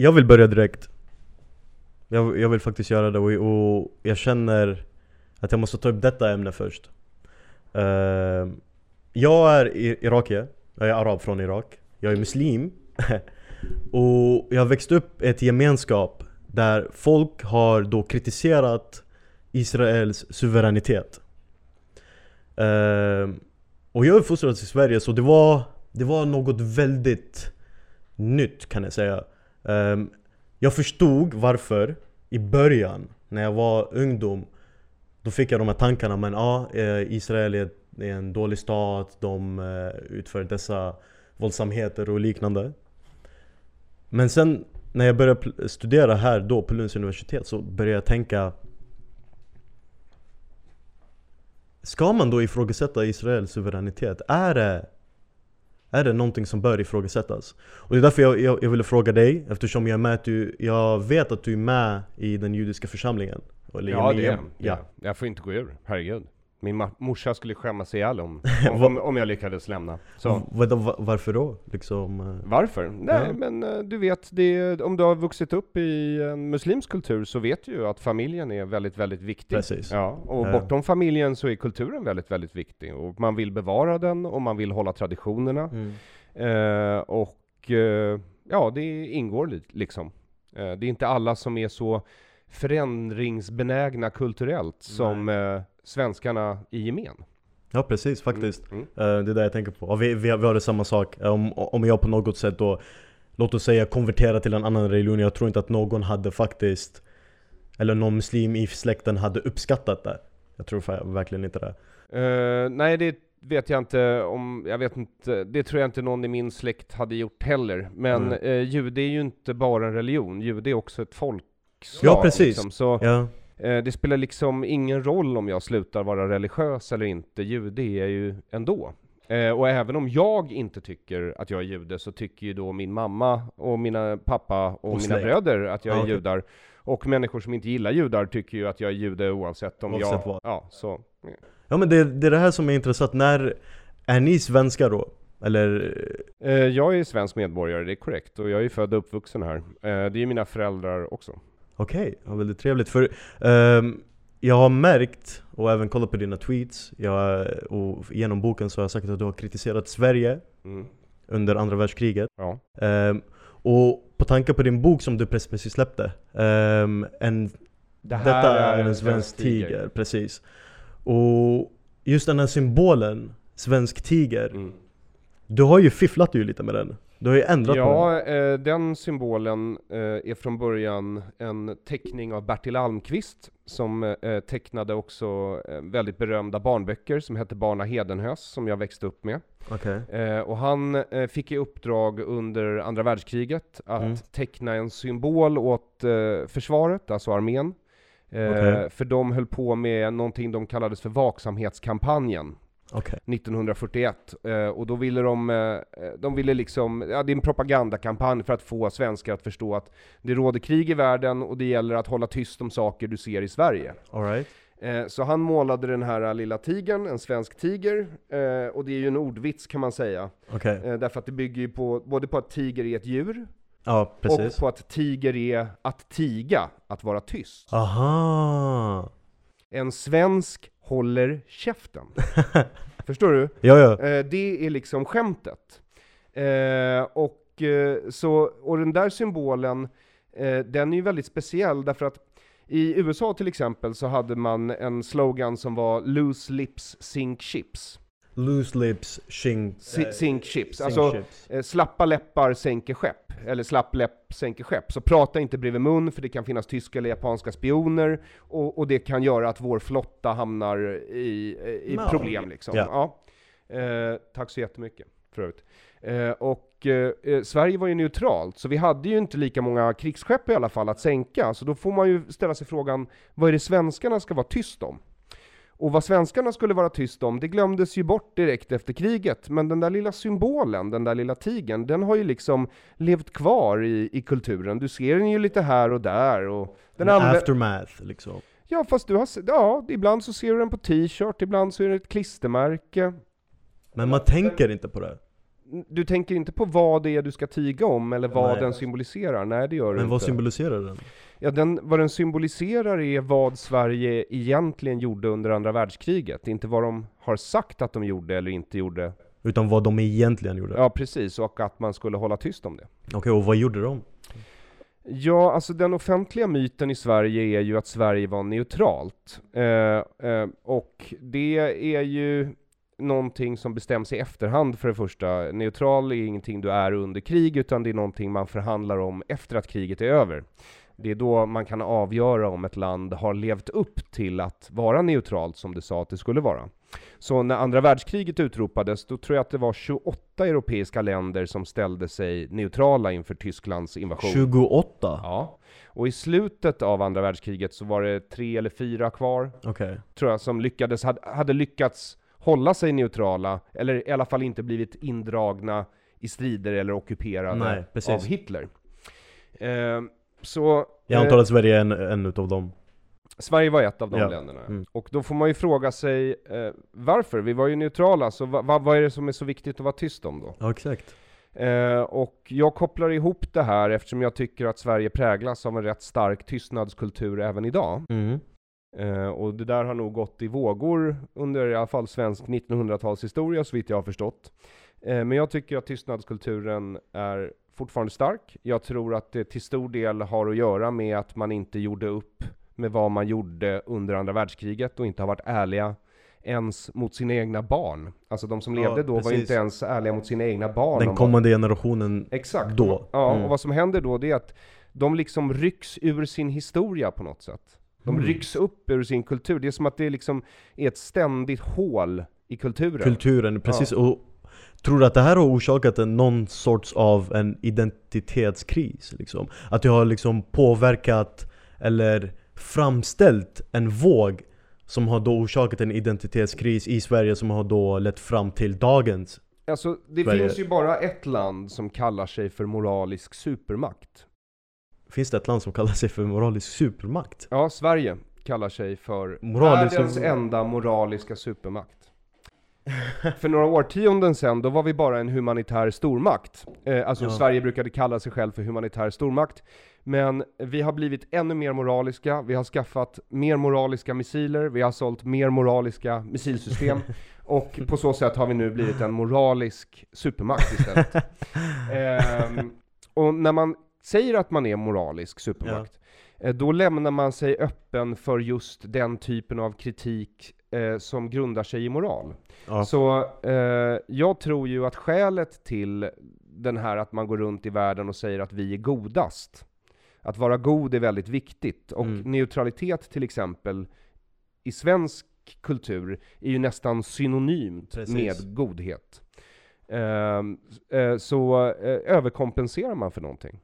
Jag vill börja direkt. Jag, jag vill faktiskt göra det och, och jag känner att jag måste ta upp detta ämne först. Uh, Jag är irakier, jag är arab från Irak. Jag är muslim. Och jag har växt upp i ett gemenskap där folk har då kritiserat Israels suveränitet. Uh, Och jag är uppfostrad i Sverige så det var, det var något väldigt nytt kan jag säga um, Jag förstod varför i början, när jag var ungdom Då fick jag de här tankarna, men ja, eh, Israel är en dålig stat De eh, utför dessa våldsamheter och liknande Men sen när jag började studera här då på Lunds universitet så började jag tänka Ska man då ifrågasätta Israels suveränitet? Är det är det någonting som bör ifrågasättas? Och det är därför jag, jag, jag ville fråga dig, eftersom jag, är med du, jag vet att du är med i den judiska församlingen Eller Ja det är ja. Jag får inte gå ur, herregud min morsa skulle skämmas ihjäl om, om, om jag lyckades lämna. Så. Varför då? Liksom, eh? varför? Nej ja. men eh, du vet, det, om du har vuxit upp i en muslimsk kultur så vet du ju att familjen är väldigt, väldigt viktig. Precis. Ja, och ja. bortom familjen så är kulturen väldigt, väldigt viktig. Och man vill bevara den och man vill hålla traditionerna. Mm. Eh, och eh, ja, det ingår liksom. Eh, det är inte alla som är så förändringsbenägna kulturellt som eh, svenskarna i gemen. Ja precis faktiskt. Mm. Mm. Uh, det är det jag tänker på. vi, vi, har, vi har det samma sak. Om, om jag på något sätt då, låt oss säga konvertera till en annan religion. Jag tror inte att någon hade faktiskt, eller någon muslim i släkten hade uppskattat det. Jag tror verkligen inte det. Uh, nej det vet jag inte om, jag vet inte, det tror jag inte någon i min släkt hade gjort heller. Men mm. uh, jude är ju inte bara en religion, jude är också ett folkslag. Ja precis. Liksom. Så, ja. Eh, det spelar liksom ingen roll om jag slutar vara religiös eller inte, jude är jag ju ändå. Eh, och även om jag inte tycker att jag är jude så tycker ju då min mamma och mina pappa och, och mina bröder att jag är okay. judar. Och människor som inte gillar judar tycker ju att jag är jude oavsett om oavsett jag... Vad. Ja, så. Ja men det, det är det här som är intressant, när är ni svenskar då? Eller? Eh, jag är svensk medborgare, det är korrekt. Och jag är född och uppvuxen här. det är mina föräldrar också. Okej, okay, ja, väldigt trevligt. För um, jag har märkt, och även kollat på dina tweets, jag, och genom boken så har jag sagt att du har kritiserat Sverige mm. under andra världskriget. Ja. Um, och på tanke på din bok som du precis släppte, um, en, det detta är en svensk tiger. tiger. Precis. Och just den här symbolen, svensk tiger, mm. du har ju fifflat ju lite med den. Du har ju ändrat ja, på den. Eh, den symbolen eh, är från början en teckning av Bertil Almqvist, som eh, tecknade också eh, väldigt berömda barnböcker som hette Barna Hedenhös, som jag växte upp med. Okay. Eh, och han eh, fick i uppdrag under andra världskriget att mm. teckna en symbol åt försvaret, alltså armén. Okay. För de höll på med någonting de kallades för vaksamhetskampanjen. Okay. 1941. Eh, och då ville de, eh, de ville liksom, ja det är en propagandakampanj för att få svenskar att förstå att det råder krig i världen och det gäller att hålla tyst om saker du ser i Sverige. All right. Eh, så han målade den här lilla tigern, en svensk tiger, eh, och det är ju en ordvits kan man säga. Okay. Eh, därför att det bygger ju på, både på att tiger är ett djur, ja, och på att tiger är att tiga, att vara tyst. Aha! En svensk håller käften. Förstår du? Ja, ja. Eh, det är liksom skämtet. Eh, och, eh, så, och den där symbolen, den är ju väldigt speciell därför att i USA till exempel så hade man en slogan som var 'Loose lips sink ships' Loose lips sink, äh, sink ships. Sink alltså, ships. slappa läppar sänker skepp eller slapp läpp sänker skepp. Så prata inte bredvid mun, för det kan finnas tyska eller japanska spioner, och, och det kan göra att vår flotta hamnar i, i no. problem liksom. Yeah. Ja. Eh, tack så jättemycket, förut. Eh, och eh, eh, Sverige var ju neutralt, så vi hade ju inte lika många krigsskepp i alla fall att sänka, så då får man ju ställa sig frågan, vad är det svenskarna ska vara tyst om? Och vad svenskarna skulle vara tyst om, det glömdes ju bort direkt efter kriget. Men den där lilla symbolen, den där lilla tigen, den har ju liksom levt kvar i, i kulturen. Du ser den ju lite här och där. Och den aftermath liksom. Ja, fast du har ja, ibland så ser du den på t-shirt, ibland så är det ett klistermärke. Men man tänker inte på det? du tänker inte på vad det är du ska tiga om, eller vad Nej. den symboliserar? Nej, det gör du Men inte. vad symboliserar den? Ja, den, vad den symboliserar är vad Sverige egentligen gjorde under andra världskriget, inte vad de har sagt att de gjorde eller inte gjorde. Utan vad de egentligen gjorde? Ja, precis, och att man skulle hålla tyst om det. Okej, och vad gjorde de? Ja, alltså den offentliga myten i Sverige är ju att Sverige var neutralt. Eh, eh, och det är ju någonting som bestäms i efterhand för det första. Neutral är ingenting du är under krig, utan det är någonting man förhandlar om efter att kriget är över. Det är då man kan avgöra om ett land har levt upp till att vara neutralt som det sa att det skulle vara. Så när andra världskriget utropades, då tror jag att det var 28 europeiska länder som ställde sig neutrala inför Tysklands invasion. 28? Ja. Och i slutet av andra världskriget så var det tre eller fyra kvar, Okej. tror jag, som lyckades, hade, hade lyckats hålla sig neutrala, eller i alla fall inte blivit indragna i strider eller ockuperade Nej, av Hitler. Eh, så Jag eh, antar att Sverige är en, en utav dem. Sverige var ett av de Ja. länderna. Mm. Och då får man ju fråga sig eh, varför? Vi var ju neutrala, så va, va, vad är det som är så viktigt att vara tyst om då? Ja, exakt. Eh, och jag kopplar ihop det här eftersom jag tycker att Sverige präglas av en rätt stark tystnadskultur även idag. Mm. Eh, och det där har nog gått i vågor under i alla fall svensk 1900-talshistoria så vitt jag har förstått. Eh, men jag tycker att tystnadskulturen är fortfarande stark. Jag tror att det till stor del har att göra med att man inte gjorde upp med vad man gjorde under andra världskriget och inte har varit ärliga ens mot sina egna barn. Alltså de som Ja, levde då var precis. inte ens ärliga mot sina egna barn. Den kommande generationen Exakt. då. Ja, Mm. och vad som händer då det är att de liksom rycks ur sin historia på något sätt. De Mm. rycks upp ur sin kultur. Det är som att det liksom är ett ständigt hål i kulturen. Kulturen, precis. Och tror du att det här har orsakat en, någon sorts av en identitetskris? Liksom? Att det har liksom påverkat eller framställt en våg som har då orsakat en identitetskris i Sverige som har då lett fram till dagens Alltså, det Sverige- finns ju bara ett land som kallar sig för moralisk supermakt. Finns det ett land som kallar sig för moralisk supermakt? Ja, Sverige kallar sig för Moralisk världens enda moraliska supermakt. För några årtionden sedan, då var vi bara en humanitär stormakt. Eh, alltså Ja. Sverige brukade kalla sig själv för humanitär stormakt. Men vi har blivit ännu mer moraliska, vi har skaffat mer moraliska missiler, vi har sålt mer moraliska missilsystem. och på så sätt har vi nu blivit en moralisk supermakt istället. Ehm, och när man säger att man är moralisk supermakt, eh, då lämnar man sig öppen för just den typen av kritik eh, som grundar sig i moral. Ja. Så eh, jag tror ju att skälet till den här att man går runt i världen och säger att vi är godast, att vara god är väldigt viktigt, och Mm. neutralitet till exempel i svensk kultur är ju nästan synonymt Precis. med godhet. Ehm, eh, så eh, överkompenserar man för någonting.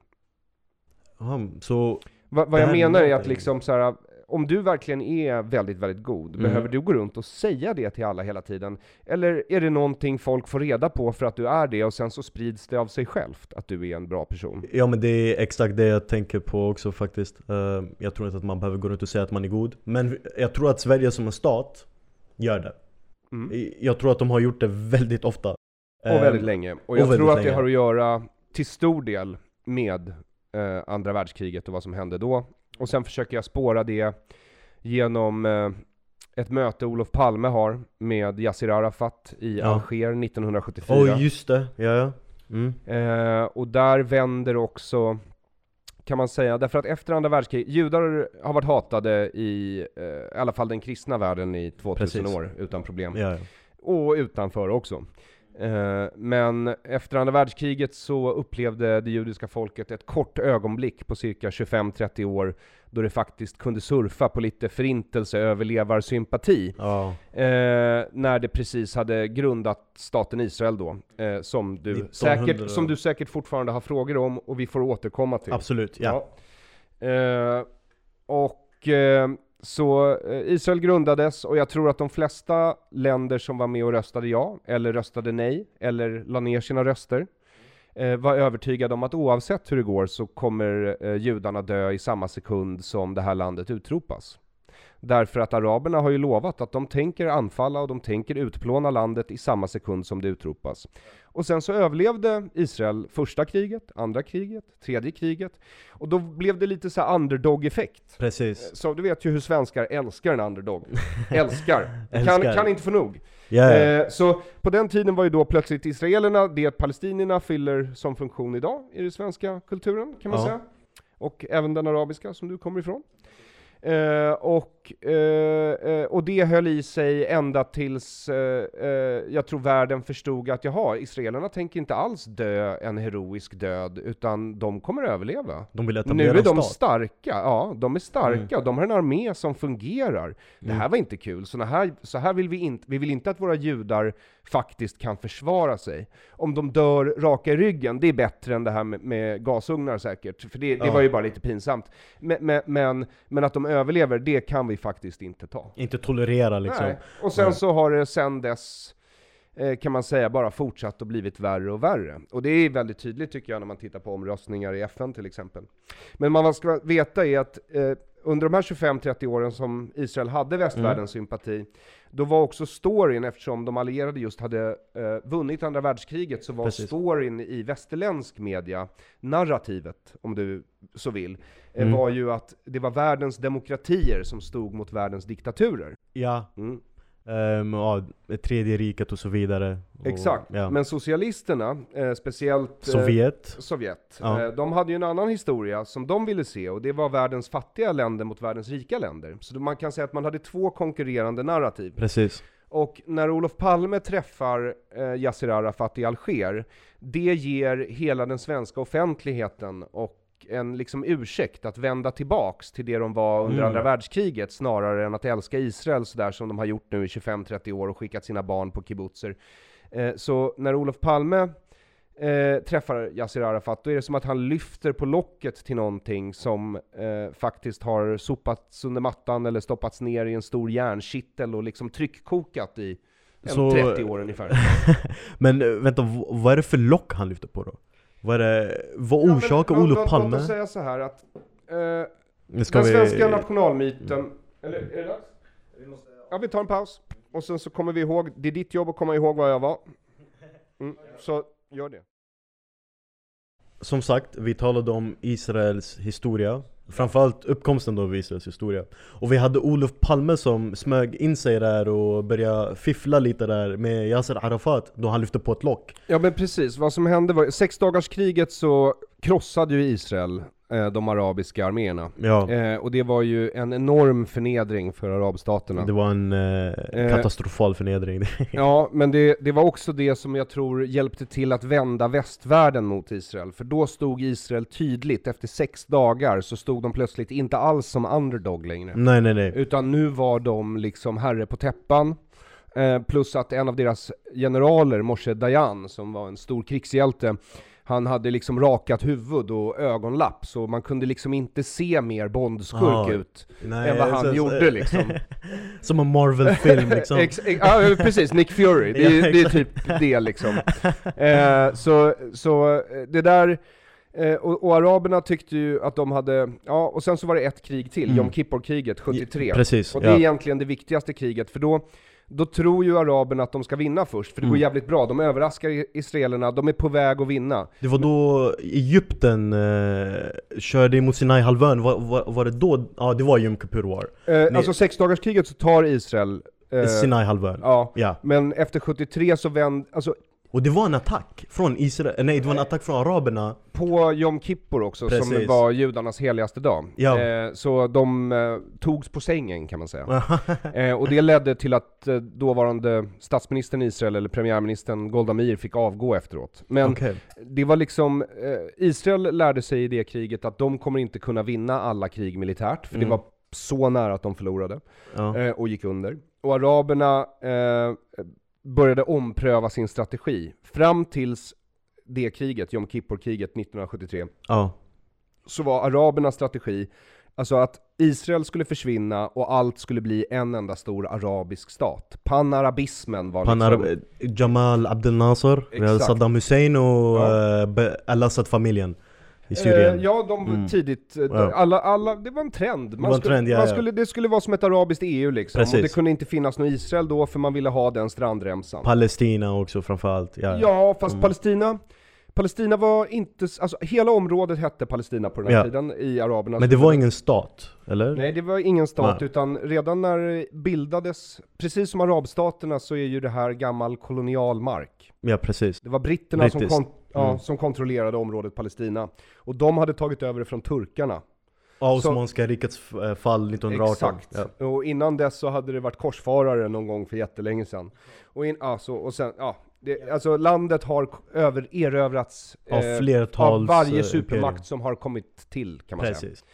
Aha, så Va, vad Det jag menar är att liksom så här, om du verkligen är väldigt, väldigt god, Mm. behöver du gå runt och säga det till alla hela tiden? Eller är det någonting folk får reda på för att du är det, och sen så sprids det av sig självt att du är en bra person? Ja men det är exakt det jag tänker på också faktiskt. Eh, jag tror inte att man behöver gå runt och säga att man är god. Men jag tror att Sverige som en stat gör det. Mm. Jag tror att de har gjort det väldigt ofta. Och Eh, väldigt länge. Och och jag väldigt tror att det länge. har att göra till stor del med eh, andra världskriget och vad som hände då. Och sen försöker jag spåra det genom eh, ett möte Olof Palme har med Yassir Arafat i Ja. Alger 1974. Oj just det, ja ja. Mm. Eh, och där vänder också, kan man säga, därför att efter andra världskriget, judar har varit hatade i, eh, i alla fall den kristna världen i 2000 Precis. år utan problem. Ja, ja. Och utanför också. Eh, men efter andra världskriget så upplevde det judiska folket ett kort ögonblick på cirka 25-30 år då det faktiskt kunde surfa på lite förintelseöverlevarsympati. ja. Eh, när det precis hade grundat staten Israel då, eh, som, du 1900 säkert, som du säkert fortfarande har frågor om och vi får återkomma till. Absolut, ja. Ja. Eh, och eh, så eh, Israel grundades och jag tror att de flesta länder som var med och röstade ja, eller röstade nej, eller la ner sina röster, eh, var övertygade om att oavsett hur det går så kommer eh, judarna dö i samma sekund som det här landet utropas. Därför att araberna har ju lovat att de tänker anfalla och de tänker utplåna landet i samma sekund som det utropas. Och sen så överlevde Israel första kriget, andra kriget, tredje kriget. Och då blev det lite så underdog-effekt. Precis. Så du vet ju hur svenskar älskar en underdog. älskar. kan, kan inte få nog. Yeah. Eh, så på den tiden var ju då plötsligt israelerna det palestinierna fyller som funktion idag i den svenska kulturen, kan man ja. säga. Och även den arabiska som du kommer ifrån. Eh, och, eh, eh, och det höll i sig ända tills eh, eh, jag tror världen förstod att jaha, israelerna tänker inte alls dö en heroisk död, utan de kommer överleva. De vill nu är de starka, ja, de är starka, mm. de har en armé som fungerar. Mm. Det här var inte kul, så här, så här vill vi inte, vi vill inte att våra judar faktiskt kan försvara sig. Om de dör raka i ryggen, det är bättre än det här med, med gasugnar säkert, för det, det ja. var ju bara lite pinsamt. Men, men, men, att de överlever, det kan vi faktiskt inte ta. Inte tolerera liksom. Nej. Och sen Nej. så har det sen dess eh, kan man säga bara fortsatt och blivit värre och värre. Och det är väldigt tydligt tycker jag när man tittar på omröstningar i FN till exempel. Men man ska veta är att eh, under de här 25-30 åren som Israel hade västvärldens mm. sympati, då var också storyn, eftersom de allierade just hade eh, vunnit andra världskriget, så var Precis. storyn i västerländsk media, narrativet, om du så vill, mm. var ju att det var världens demokratier som stod mot världens diktaturer. Ja. Mm. Um, ja, tredje riket och så vidare. Och, Exakt, ja. men socialisterna, eh, speciellt eh, Sovjet, Sovjet ja. eh, de hade ju en annan historia som de ville se, och det var världens fattiga länder mot världens rika länder. Så man kan säga att man hade två konkurrerande narrativ. Precis. Och när Olof Palme träffar eh, Yassir Arafat i Alger, det ger hela den svenska offentligheten och en liksom ursäkt att vända tillbaks till det de var under mm. andra världskriget, snarare än att älska Israel sådär som de har gjort nu i 25-30 år och skickat sina barn på kibbutzer. Eh, så när Olof Palme eh, träffar Yassir Arafat, då är det som att han lyfter på locket till någonting som eh, faktiskt har sopats under mattan eller stoppats ner i en stor järnkittel och liksom tryckkokat i så... 30 år ungefär. Men eh, vänta, vad är det för lock han lyfter på då? Vad, är vad orsakar ja, Olof Palme? Låt oss säga så här att eh, den svenska nationalmyten, eller är det dags? Ja, vi tar en paus. Och sen så kommer vi ihåg, det är ditt jobb att komma ihåg vad jag var. Mm, så gör det. Som sagt, vi talade om Israels historia Framförallt uppkomsten då av Israels historia. Och vi hade Olof Palme som smög in sig där och började fiffla lite där med Yasser Arafat Då han lyfte på ett lock. Ja men precis, vad som hände var, sexdagarskriget så krossade ju Israel de arabiska arméerna. Ja. Eh, och det var ju en enorm förnedring för arabstaterna. Det var en eh, eh katastrofal förnedring. ja, men det, det var också det som jag tror hjälpte till att vända västvärlden mot Israel. För då stod Israel tydligt, efter sex dagar, så stod de plötsligt inte alls som underdog längre. Nej, nej, nej. Utan nu var de liksom herre på täppan. Eh, plus att en av deras generaler, Moshe Dayan, som var en stor krigshjälte, han hade liksom rakat huvud och ögonlapp, så man kunde liksom inte se mer Bondskurk ut Nej, än vad han så, gjorde liksom. Som en Marvel-film liksom. Ex, ja precis, Nick Fury, det, ja, det är typ det liksom. Eh, så, så det där, eh, och, och, araberna tyckte ju att de hade, ja, och sen så var det ett krig till, mm. Jom Kippur-kriget 73. Precis, och det är egentligen det viktigaste kriget, för då då tror ju araberna att de ska vinna först, för det mm. går jävligt bra. De överraskar israelerna, de är på väg att vinna. Det var då Egypten eh, körde emot Sinai-halvön, var, var, var, det då? Ja, det var Yom Kippur War. Eh, alltså sexdagarskriget så tar Israel eh, Sinai-halvön. Ja, ja, men efter 73 så vänder, alltså och det var en attack från Israel, nej det var en attack från araberna På Jom Kippur också, Precis. som var judarnas heligaste dag ja. eh, Så de eh, togs på sängen kan man säga eh, Och det ledde till att eh, dåvarande statsministern i Israel, eller premiärministern Golda Meir fick avgå efteråt Men okay. det var liksom, eh, Israel lärde sig i det kriget att de kommer inte kunna vinna alla krig militärt, för mm. det var så nära att de förlorade, ja. Eh, och gick under Och araberna började ompröva sin strategi. Fram tills det kriget, Jom Kippur-kriget 1973, ja. så var arabernas strategi Alltså att Israel skulle försvinna och allt skulle bli en enda stor arabisk stat. Panarabismen var Panar liksom... Jamal Abdel Nasser, Saddam Hussein och ja. uh, Al-Assad-familjen. I Syrien? Eh, ja, de Mm. tidigt, eh, alla, alla, det var en trend. Man var en skulle, trend, ja, man skulle, det skulle vara som ett arabiskt EU liksom, och Precis. det kunde inte finnas något Israel då för man ville ha den strandremsan. Palestina också framförallt. Ja. Ja, fast Mm. Palestina, Palestina var inte, alltså hela området hette Palestina på den här Ja. tiden i arabernas Men det var ingen stat, eller? Nej, det var ingen stat, Nej. utan redan när det bildades, precis som arabstaterna, så är ju det här gammal kolonialmark. Ja, precis. Det var britterna som, Brittiskt. Ja, Mm. som kontrollerade området Palestina. Och de hade tagit över det från turkarna. Osmanska rikets eh, fall 1918. Exakt. Ja. Och innan dess så hade det varit korsfarare någon gång för jättelänge sedan. Och, in, alltså, och sen, ja, det, alltså landet har över, erövrats Av eh, av varje eh, supermakt imperium. som har kommit till, kan man säga. Precis.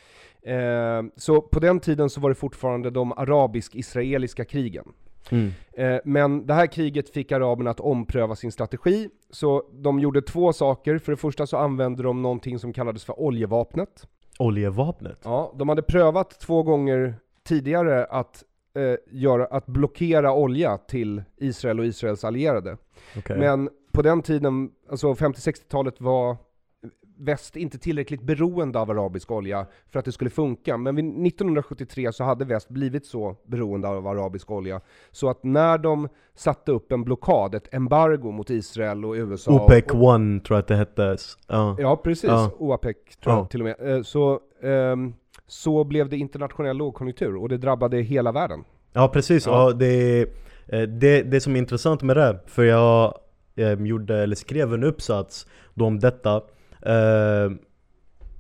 Eh, så på den tiden så var det fortfarande de arabisk-israeliska krigen. Mm. Eh, men det här kriget fick araberna att ompröva sin strategi, så de gjorde två saker. För det första så använde de någonting som kallades för oljevapnet. Oljevapnet? Ja, de hade prövat två gånger tidigare att, eh, göra, att blockera olja till Israel och Israels allierade. Okej. Men på den tiden, alltså 50-60-talet var väst inte tillräckligt beroende av arabisk olja för att det skulle funka. Men vid 1973 så hade väst blivit så beroende av arabisk olja så att när de satte upp en blockad, ett embargo mot Israel och USA OPEC One tror jag att det hette. Ja. Ja, precis. Ja. OAPEC tror jag Ja. till och med. Eh, Så, ehm, så blev det internationell lågkonjunktur och det drabbade hela världen. Ja precis, Ja. ja. det, eh, det, det som är intressant med det, för jag eh, gjorde, eller skrev en uppsats då om detta eh,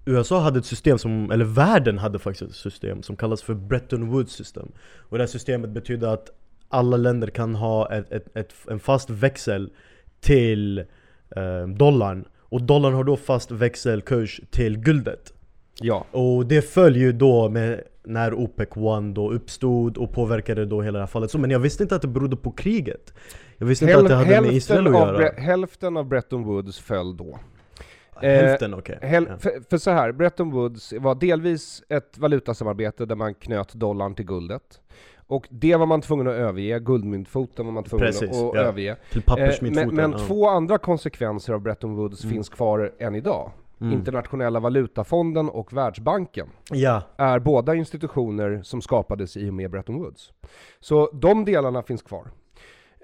USA hade ett system som, eller världen hade faktiskt ett system som kallas för Bretton Woods system Och det här systemet betyder att alla länder kan ha ett, ett, ett, en fast växel till eh, dollarn Och dollarn har då fast växelkurs till guldet Ja. och det följer ju då med när OPEC One då uppstod och påverkade då hela det här fallet. Så, men jag visste inte att det berodde på kriget. Jag visste inte att det hade med Israel att göra. Hälften av Bretton Woods föll då. Hälften, okej. Hel- Ja. för, för så här, Bretton Woods var delvis ett valutasamarbete där man knöt dollarn till guldet. Och det var man tvungen att överge, guldmyntfoten var man tvungen Precis, att ja. överge. Till Eh, men men ja. två andra konsekvenser av Bretton Woods Mm. finns kvar än idag. Mm. Internationella valutafonden och Världsbanken Ja, är båda institutioner som skapades i och med Bretton Woods. Så de delarna finns kvar.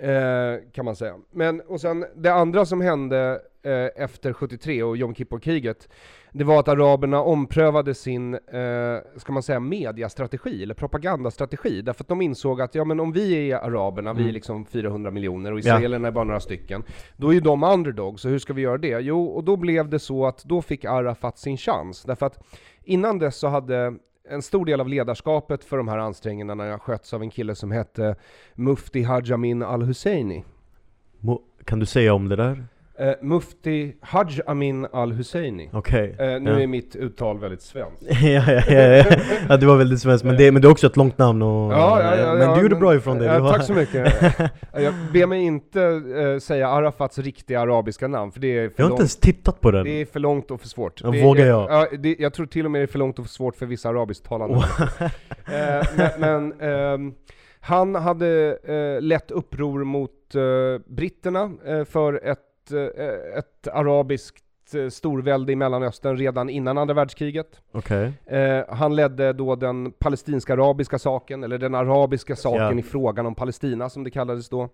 Eh, kan man säga. Men, och sen det andra som hände eh, efter 73 och Jom Kippur-kriget, det var att araberna omprövade sin, eh, ska man säga, mediastrategi, eller propagandastrategi, därför att de insåg att ja men om vi är araberna, vi är Mm. liksom 400 miljoner och Ja. israelerna är bara några stycken, då är ju de underdogs, så hur ska vi göra det? Jo, och då blev det så att då fick Arafat sin chans, därför att innan dess så hade en stor del av ledarskapet för de här ansträngningarna sköts av en kille som hette Mufti Hajamin al-Husseini. Kan du säga om det där? Eh, Mufti Haj Amin al-Husseini. Okej. Eh, nu ja. är mitt uttal väldigt svenskt. ja, ja, ja, ja. ja, det var väldigt svenskt, men det, men det är också ett långt namn och... men du gjorde bra ifrån det. Ja, Du var- tack så mycket. jag ber mig inte eh, säga Arafats riktiga arabiska namn, för det är för Jag har inte långt. ens tittat på den. Det är för långt och för svårt. Ja, Det vågar jag? Ja, det, jag tror till och med det är för långt och för svårt för vissa arabisktalande. eh, men men ehm, han hade eh, lett uppror mot eh, britterna eh, för ett, eh, ett arabiskt eh, storvälde i Mellanöstern redan innan andra världskriget. Okej. Eh, han ledde då den palestinska-arabiska saken, eller den arabiska saken Ja. i frågan om Palestina som det kallades då.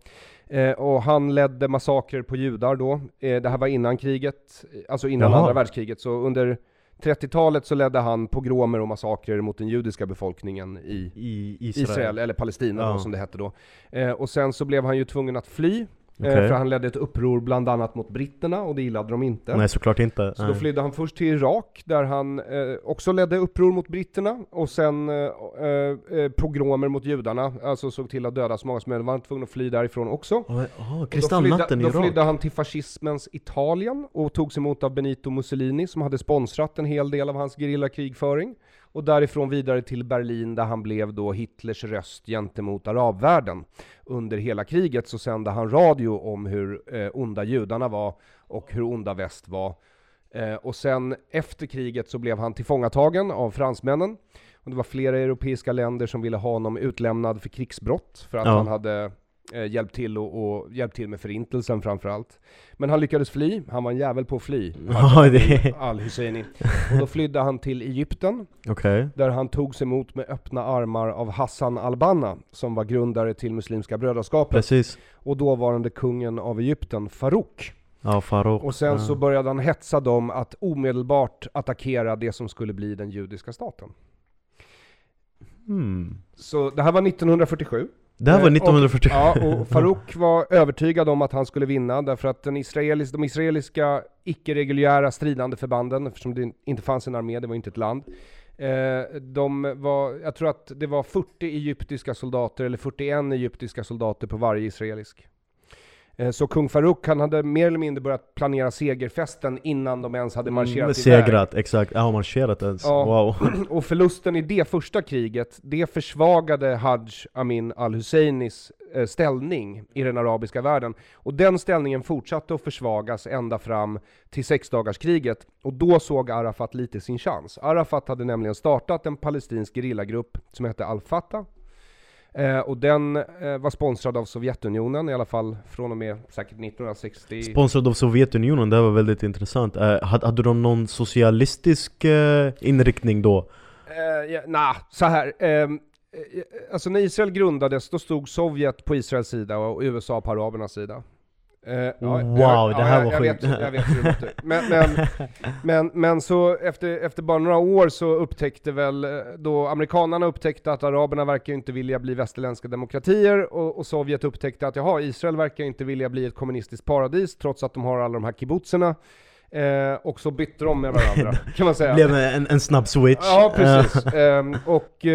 Eh, och han ledde massakrer på judar då. Eh, det här var innan kriget, eh, alltså innan Jaha. andra världskriget. Så under 30-talet så ledde han pogromer och massakrer mot den judiska befolkningen i I Israel, Israel. eller Palestina Ja. då, som det hette då. Eh, och sen så blev han ju tvungen att fly, Eh, för han ledde ett uppror bland annat mot britterna, och det gillade de inte. Nej såklart inte. Så då Nej. flydde han först till Irak, där han eh, också ledde uppror mot britterna, och sen eh, eh, eh, pogromer mot judarna, alltså såg till att döda så många som möjligt, var han tvungen att fly därifrån också. Oh, oh, kristallnatten i flydde, då Irak. flydde han till fascismens Italien och togs emot av Benito Mussolini som hade sponsrat en hel del av hans gerillakrigföring. Och därifrån vidare till Berlin där han blev då Hitlers röst gentemot arabvärlden. Under hela kriget så sände han radio om hur eh, onda judarna var och hur onda väst var. Eh, och sen efter kriget så blev han tillfångatagen av fransmännen. Och det var flera europeiska länder som ville ha honom utlämnad för krigsbrott för att Ja. han hade eh, hjälpt, till och, och hjälpt till med förintelsen framförallt. Men han lyckades fly, han var en jävel på att fly, al-Husseini. Och då flydde han till Egypten, okay. där han togs emot med öppna armar av Hassan al-Banna, som var grundare till Muslimska brödraskapet. Precis. Och dåvarande kungen av Egypten, Farouk. Ja, Farouk. Och sen ja. så började han hetsa dem att omedelbart attackera det som skulle bli den judiska staten. Hmm. Så det här var 1947. Det här var 1947? Och, ja, och Farouk var övertygad om att han skulle vinna, därför att den israelis, de israeliska icke-reguljära stridande förbanden, eftersom det inte fanns en armé, det var inte ett land, eh, de var, jag tror att det var 40 egyptiska soldater, eller 41 egyptiska soldater på varje israelisk. Eh, så kung Farouk han hade mer eller mindre börjat planera segerfesten innan de ens hade marscherat mm, Segrat, iväg. exakt. Ja, marscherat ens. Ja. Wow. Och förlusten i det första kriget, det försvagade Hajj Amin al-Husseinis eh, ställning i den arabiska världen. Och den ställningen fortsatte att försvagas ända fram till sexdagarskriget. Och då såg Arafat lite sin chans. Arafat hade nämligen startat en palestinsk gerillagrupp som hette Al-Fatah, Eh, och den eh, var sponsrad av Sovjetunionen, i alla fall från och med säkert 1960 Sponsrad av Sovjetunionen, det var väldigt intressant. Eh, hade, hade de någon socialistisk eh, inriktning då? Eh, ja, nah, så här. Ehm, eh, alltså när Israel grundades, då stod Sovjet på Israels sida och USA på arabernas sida. Uh, ja, wow, det här ja, var jag, sjukt. Vet, jag vet hur det låter. Men, men, men, men, så efter, efter bara några år så upptäckte väl, eh, då amerikanerna upptäckte att araberna verkar inte vilja bli västerländska demokratier, och, och Sovjet upptäckte att jaha, Israel verkar inte vilja bli ett kommunistiskt paradis, trots att de har alla de här kibbutzerna. Eh, och så bytte de med varandra, kan man säga. Blev en, en snabb switch. Ja, precis. eh, och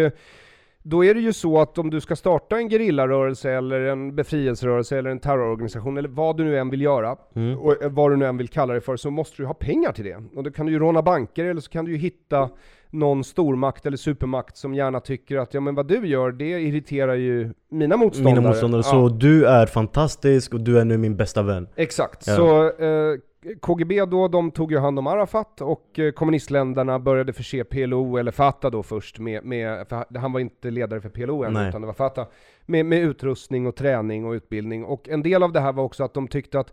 då är det ju så att om du ska starta en gerillarörelse eller en befrielserörelse eller en terrororganisation eller vad du nu än vill göra, mm. och vad du nu än vill kalla det för, så måste du ha pengar till det. Och då kan du ju råna banker eller så kan du ju hitta någon stormakt eller supermakt som gärna tycker att ja men vad du gör, det irriterar ju mina motståndare. Mina motståndare, ja. så du är fantastisk och du är nu min bästa vän. Exakt, ja. så eh, KGB då, de tog ju hand om Arafat och eh, kommunistländerna började förse PLO, eller Fatah då först, med, med han var inte ledare för PLO än, utan det var Fatah, med, med utrustning och träning och utbildning. Och en del av det här var också att de tyckte att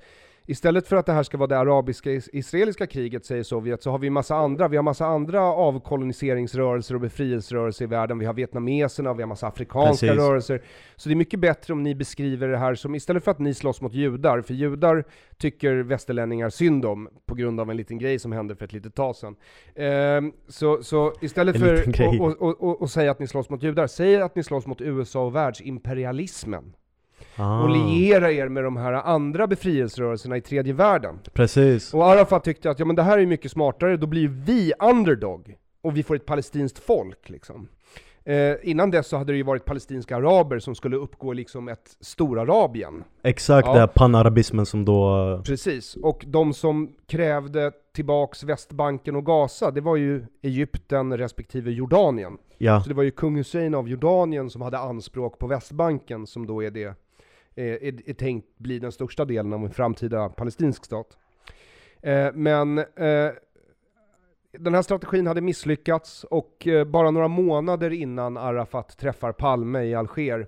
Istället för att det här ska vara det arabiska-israeliska kriget, säger Sovjet, så har vi massa andra, vi har massa andra avkoloniseringsrörelser och befrielserörelser i världen. Vi har vietnameserna, vi har massa afrikanska Precis. rörelser. Så det är mycket bättre om ni beskriver det här som, istället för att ni slåss mot judar, för judar tycker västerlänningar synd om, på grund av en liten grej som hände för ett litet tag sedan. Ehm, så, så istället för att säga att ni slåss mot judar, säg att ni slåss mot USA och världsimperialismen. Ah. Och liera er med de här andra befrielserörelserna i tredje världen. Precis. Och Arafat tyckte att ja, men det här är mycket smartare, då blir vi underdog. Och vi får ett palestinskt folk liksom. Eh, innan dess så hade det ju varit palestinska araber som skulle uppgå liksom ett storarabien. Exakt, ja. den panarabismen som då... Precis, och de som krävde tillbaks Västbanken och Gaza, det var ju Egypten respektive Jordanien. Ja. Så det var ju kung Hussein av Jordanien som hade anspråk på Västbanken, som då är det Eh, är, är tänkt bli den största delen av en framtida palestinsk stat. Eh, men eh, den här strategin hade misslyckats och bara några månader innan Arafat träffar Palme i Alger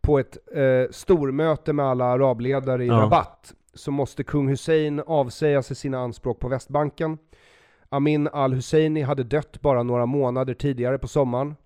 på ett eh, stormöte med alla arabledare i ja. Rabat så måste kung Hussein avsäga sig sina anspråk på Västbanken. Amin al-Husseini hade dött bara några månader tidigare på sommaren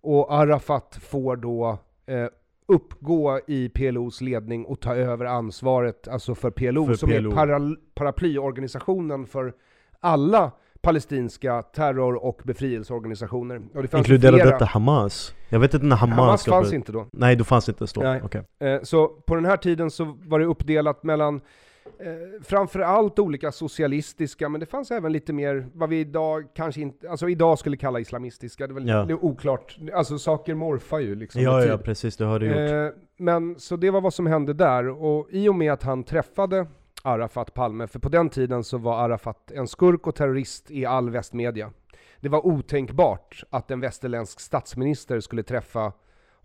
och Arafat får då eh, uppgå i PLOs ledning och ta över ansvaret, alltså för PLO, för som PLO. är para, paraplyorganisationen för alla palestinska terror och befrielseorganisationer. Och det Inkluderar flera... detta Hamas? Jag vet inte när Hamas... Hamas fanns inte då. Nej, då fanns inte så. Nej. Okay. Eh, så på den här tiden så var det uppdelat mellan eh, framförallt olika socialistiska, men det fanns även lite mer vad vi idag kanske inte, alltså idag skulle kalla islamistiska. Det väl ja. är oklart. Alltså saker morfar ju liksom. Ja, ja precis, det har det gjort. Eh, men så det var vad som hände där, och i och med att han träffade Arafat Palme, för på den tiden så var Arafat en skurk och terrorist i all västmedia. Det var otänkbart att en västerländsk statsminister skulle träffa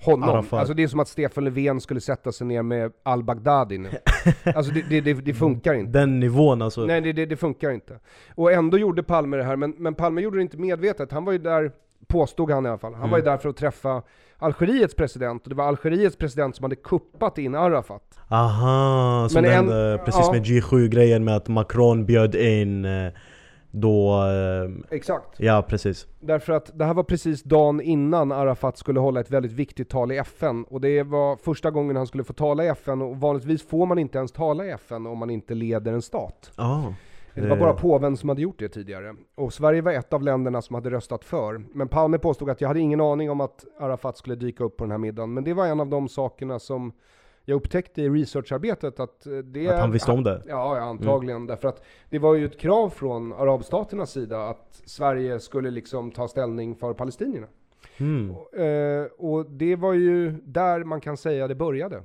honom. Arafat. Alltså det är som att Stefan Löfven skulle sätta sig ner med al-Baghdadi nu. Alltså det, det, det, det, funkar inte. Den nivån alltså? Nej, det, det, funkar inte. Och ändå gjorde Palme det här, men, men Palme gjorde det inte medvetet. Han var ju där påstod han i alla fall. Han mm. var ju där för att träffa Algeriets president, och det var Algeriets president som hade kuppat in Arafat. Aha, som Men hände en, precis ja. med G7-grejen med att Macron bjöd in eh, då... Eh, Exakt. Ja, precis. Därför att det här var precis dagen innan Arafat skulle hålla ett väldigt viktigt tal i FN. Och det var första gången han skulle få tala i FN, och vanligtvis får man inte ens tala i FN om man inte leder en stat. Ah. Det var bara påven som hade gjort det tidigare. Och Sverige var ett av länderna som hade röstat för. Men Palme påstod att jag hade ingen aning om att Arafat skulle dyka upp på den här middagen. Men det var en av de sakerna som jag upptäckte i researcharbetet att eh, det... Att han visste om det? Ja, antagligen. Mm. Därför att det var ju ett krav från arabstaternas sida att Sverige skulle liksom ta ställning för palestinierna. Mm. Och, eh, och, det var ju där man kan säga det började.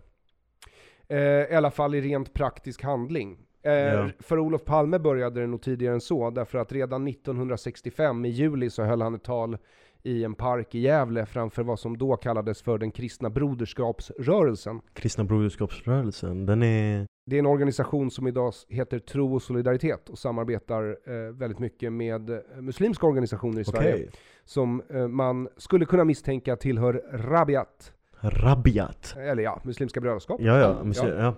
Eh, I alla fall i rent praktisk handling. Eh, ja. För Olof Palme började det nog tidigare än så, därför att redan 1965 i juli så höll han ett tal i en park i Gävle framför vad som då kallades för den kristna broderskapsrörelsen. Kristna broderskapsrörelsen, den är... Det är en organisation som idag heter Tro och solidaritet och samarbetar eh, väldigt mycket med eh, muslimska organisationer i Sverige. Okay. Som eh, man skulle kunna misstänka tillhör Rabiat. Rabiat? Eller ja, Muslimska brödraskapet. Ja, ja, muslim, ja. ja.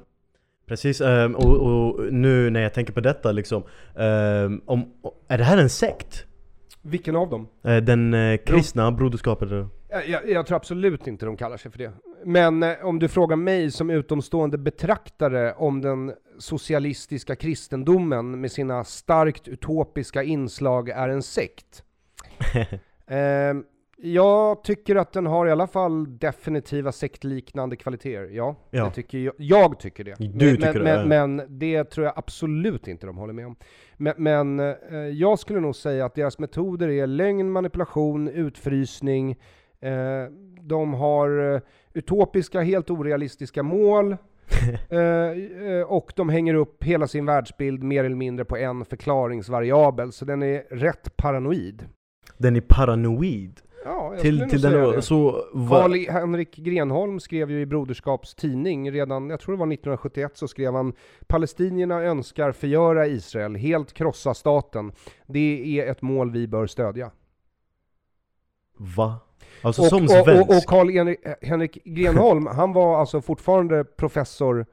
Precis, um, och, och, nu när jag tänker på detta liksom, um, om, är det här en sekt? Vilken av dem? Uh, den uh, kristna Bro broderskapet? Jag, jag, tror absolut inte de kallar sig för det. Men uh, om du frågar mig som utomstående betraktare om den socialistiska kristendomen med sina starkt utopiska inslag är en sekt. um, Jag tycker att den har i alla fall definitiva sektliknande kvaliteter, ja. ja. tycker jag, jag tycker det. Du men, tycker men, det? Men, men, det tror jag absolut inte de håller med om. Men, men eh, jag skulle nog säga att deras metoder är lögn, manipulation, utfrysning. Eh, de har eh, utopiska, helt orealistiska mål. Eh, eh, och de hänger upp hela sin världsbild mer eller mindre på en förklaringsvariabel, så den är rätt paranoid. Den är paranoid? Ja, till, till den det. så Karl-Henrik Grenholm skrev ju i Broderskaps tidning redan, jag tror det var 1971, så skrev han Palestinierna önskar förgöra Israel, helt krossa staten. Det är ett mål vi bör stödja. Va? Alltså och, som svensk? Och, och Karl-Henrik Grenholm, han var alltså fortfarande professor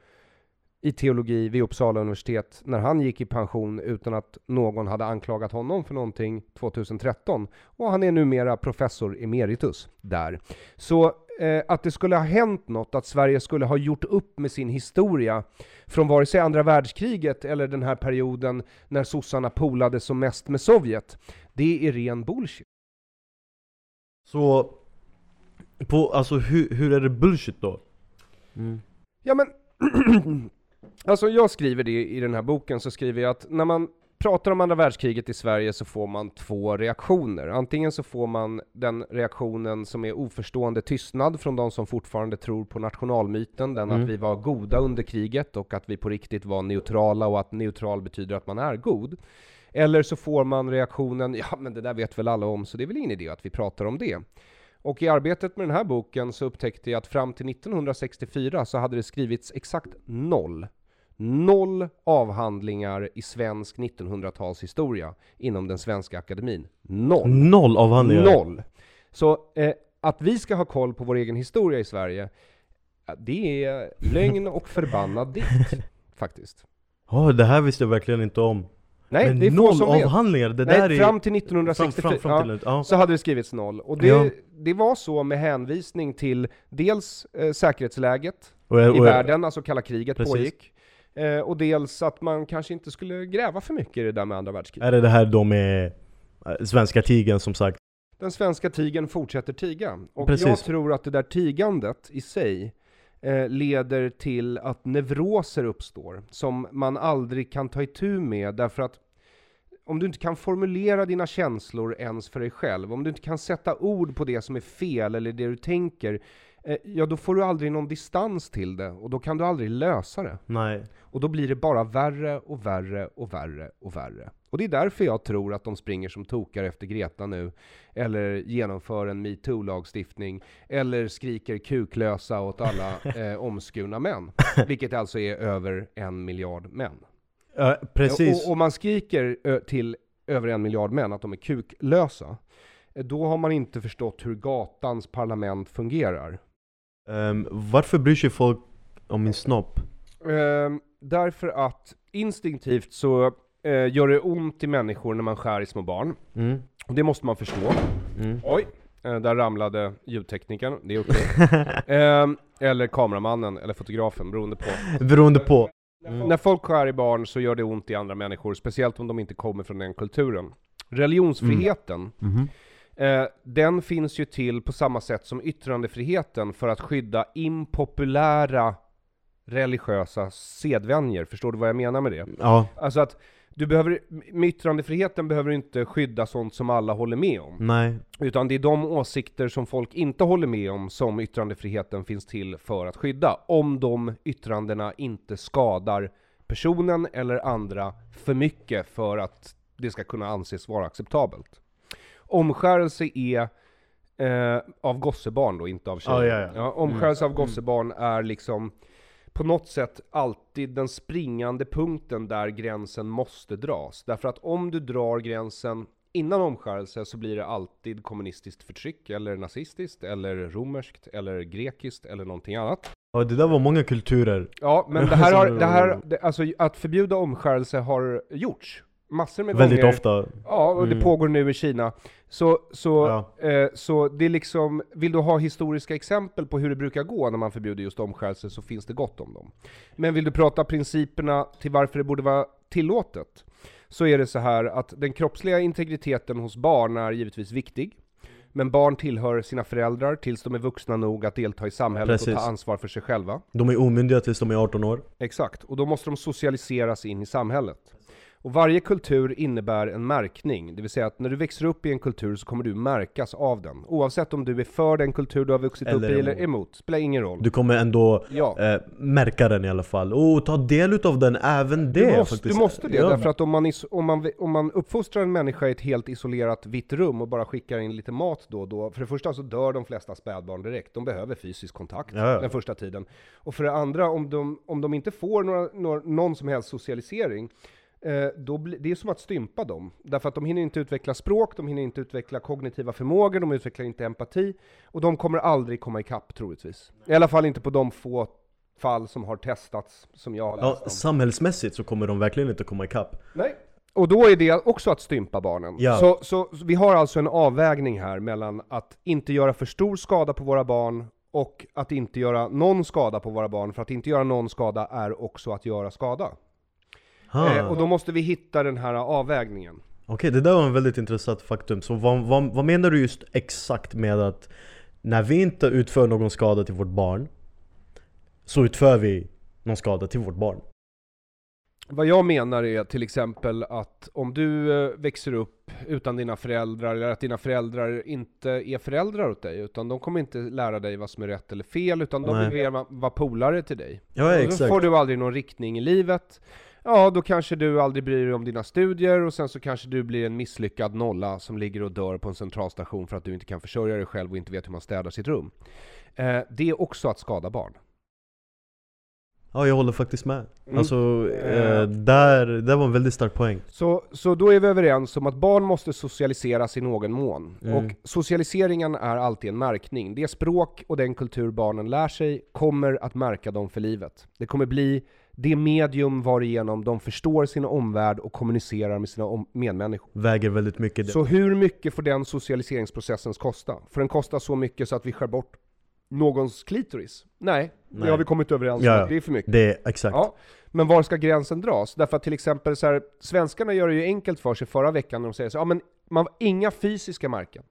i teologi vid Uppsala universitet när han gick i pension utan att någon hade anklagat honom för någonting 2013. Och han är numera professor emeritus där. Så eh, att det skulle ha hänt något, att Sverige skulle ha gjort upp med sin historia från vare sig andra världskriget eller den här perioden när sossarna polade som mest med Sovjet, det är ren bullshit. Så, på, alltså hur, hur är det bullshit då? Mm. Ja men Alltså jag skriver det i den här boken, så skriver jag att när man pratar om andra världskriget i Sverige så får man två reaktioner. Antingen så får man den reaktionen som är oförstående tystnad från de som fortfarande tror på nationalmyten, den mm. att vi var goda under kriget och att vi på riktigt var neutrala och att neutral betyder att man är god. Eller så får man reaktionen, ja men det där vet väl alla om, så det är väl ingen idé att vi pratar om det. Och i arbetet med den här boken så upptäckte jag att fram till 1964 så hade det skrivits exakt noll Noll avhandlingar i svensk 1900-talshistoria inom den svenska akademin. Noll! Noll avhandlingar? Noll! Så eh, att vi ska ha koll på vår egen historia i Sverige, det är lögn och förbannad dikt, faktiskt. Oh, det här visste jag verkligen inte om. Nej, Men det är noll avhandlingar, det Nej, där är... fram till 1964 fram, fram, till, ja, så hade det skrivits noll. Och det, ja. det var så med hänvisning till dels eh, säkerhetsläget och, och, i världen, alltså kalla kriget precis. pågick. Eh, och dels att man kanske inte skulle gräva för mycket i det där med andra världskriget. Är det det här då med eh, svenska tigen som sagt? Den svenska tigen fortsätter tiga. Och Precis. jag tror att det där tigandet i sig eh, leder till att neuroser uppstår, som man aldrig kan ta itu med, därför att om du inte kan formulera dina känslor ens för dig själv, om du inte kan sätta ord på det som är fel eller det du tänker, ja då får du aldrig någon distans till det, och då kan du aldrig lösa det. Nej. Och då blir det bara värre och värre och värre och värre. Och det är därför jag tror att de springer som tokar efter Greta nu, eller genomför en metoo-lagstiftning, eller skriker kuklösa åt alla eh, omskurna män. Vilket alltså är över en miljard män. Ja, precis. Och, och man skriker till över en miljard män att de är kuklösa, eh, då har man inte förstått hur gatans parlament fungerar. Um, varför bryr sig folk om min snopp? Um, därför att instinktivt så uh, gör det ont i människor när man skär i små barn. Mm. Och det måste man förstå. Mm. Oj, uh, där ramlade ljudteknikern, det är okej. Okay. um, eller kameramannen, eller fotografen, beroende på. Beroende på. Mm. När folk skär i barn så gör det ont i andra människor, speciellt om de inte kommer från den kulturen. Religionsfriheten, mm. Mm. Eh, den finns ju till på samma sätt som yttrandefriheten för att skydda impopulära religiösa sedvänjer. Förstår du vad jag menar med det? Ja. Alltså att du behöver, med yttrandefriheten behöver du inte skydda sånt som alla håller med om. Nej. Utan det är de åsikter som folk inte håller med om som yttrandefriheten finns till för att skydda. Om de yttrandena inte skadar personen eller andra för mycket för att det ska kunna anses vara acceptabelt. Omskärelse är eh, av gossebarn då, inte av tjejer. Ah, ja, ja. Ja, omskärelse mm. av gossebarn är liksom på något sätt alltid den springande punkten där gränsen måste dras. Därför att om du drar gränsen innan omskärelse så blir det alltid kommunistiskt förtryck, eller nazistiskt, eller romerskt, eller grekiskt, eller någonting annat. Ja, det där var många kulturer. Ja, men det här har, det här, det, alltså att förbjuda omskärelse har gjorts massor med Väldigt gånger. ofta. Ja, och det mm. pågår nu i Kina. Så, så, ja. eh, så det är liksom, vill du ha historiska exempel på hur det brukar gå när man förbjuder just omskärelse så finns det gott om dem. Men vill du prata principerna till varför det borde vara tillåtet, så är det så här att den kroppsliga integriteten hos barn är givetvis viktig. Men barn tillhör sina föräldrar tills de är vuxna nog att delta i samhället Precis. och ta ansvar för sig själva. De är omyndiga tills de är 18 år. Exakt, och då måste de socialiseras in i samhället. Och varje kultur innebär en märkning, det vill säga att när du växer upp i en kultur så kommer du märkas av den. Oavsett om du är för den kultur du har vuxit eller upp i eller emot, spelar ingen roll. Du kommer ändå ja. eh, märka den i alla fall, och ta del av den även det du måste, faktiskt. Du måste det, ja. därför att om man, om, man, om man uppfostrar en människa i ett helt isolerat vitt rum och bara skickar in lite mat då och då, för det första så dör de flesta spädbarn direkt, de behöver fysisk kontakt ja. den första tiden. Och för det andra, om de, om de inte får några, några, någon som helst socialisering, då bli, det är som att stympa dem. Därför att de hinner inte utveckla språk, de hinner inte utveckla kognitiva förmågor, de utvecklar inte empati, och de kommer aldrig komma ikapp troligtvis. I alla fall inte på de få fall som har testats, som jag har läst ja, om. Samhällsmässigt så kommer de verkligen inte komma ikapp. Nej. Och då är det också att stympa barnen. Ja. Så, så, så vi har alltså en avvägning här mellan att inte göra för stor skada på våra barn och att inte göra någon skada på våra barn, för att inte göra någon skada är också att göra skada. Eh, och då måste vi hitta den här avvägningen. Okej, okay, det där var en väldigt intressant faktum. Så vad, vad, vad menar du just exakt med att när vi inte utför någon skada till vårt barn, så utför vi någon skada till vårt barn? Vad jag menar är till exempel att om du eh, växer upp utan dina föräldrar, eller att dina föräldrar inte är föräldrar åt dig, utan de kommer inte lära dig vad som är rätt eller fel, utan de vill vara polare till dig. Ja, exakt. Då får du aldrig någon riktning i livet. Ja, då kanske du aldrig bryr dig om dina studier och sen så kanske du blir en misslyckad nolla som ligger och dör på en centralstation för att du inte kan försörja dig själv och inte vet hur man städar sitt rum. Eh, det är också att skada barn. Ja, jag håller faktiskt med. Mm. Alltså, eh, där, det var en väldigt stark poäng. Så, så då är vi överens om att barn måste socialiseras i någon mån. Mm. Och socialiseringen är alltid en märkning. Det språk och den kultur barnen lär sig kommer att märka dem för livet. Det kommer bli det medium varigenom de förstår sin omvärld och kommunicerar med sina medmänniskor. Väger väldigt mycket. Så hur mycket får den socialiseringsprocessen kosta? Får den kosta så mycket så att vi skär bort någons klitoris? Nej, Nej. det har vi kommit överens om. Ja, det är för mycket. Det är exakt. Ja. Men var ska gränsen dras? Därför att till exempel så här, svenskarna gör det ju enkelt för sig förra veckan när de säger så ja men man, inga fysiska märken.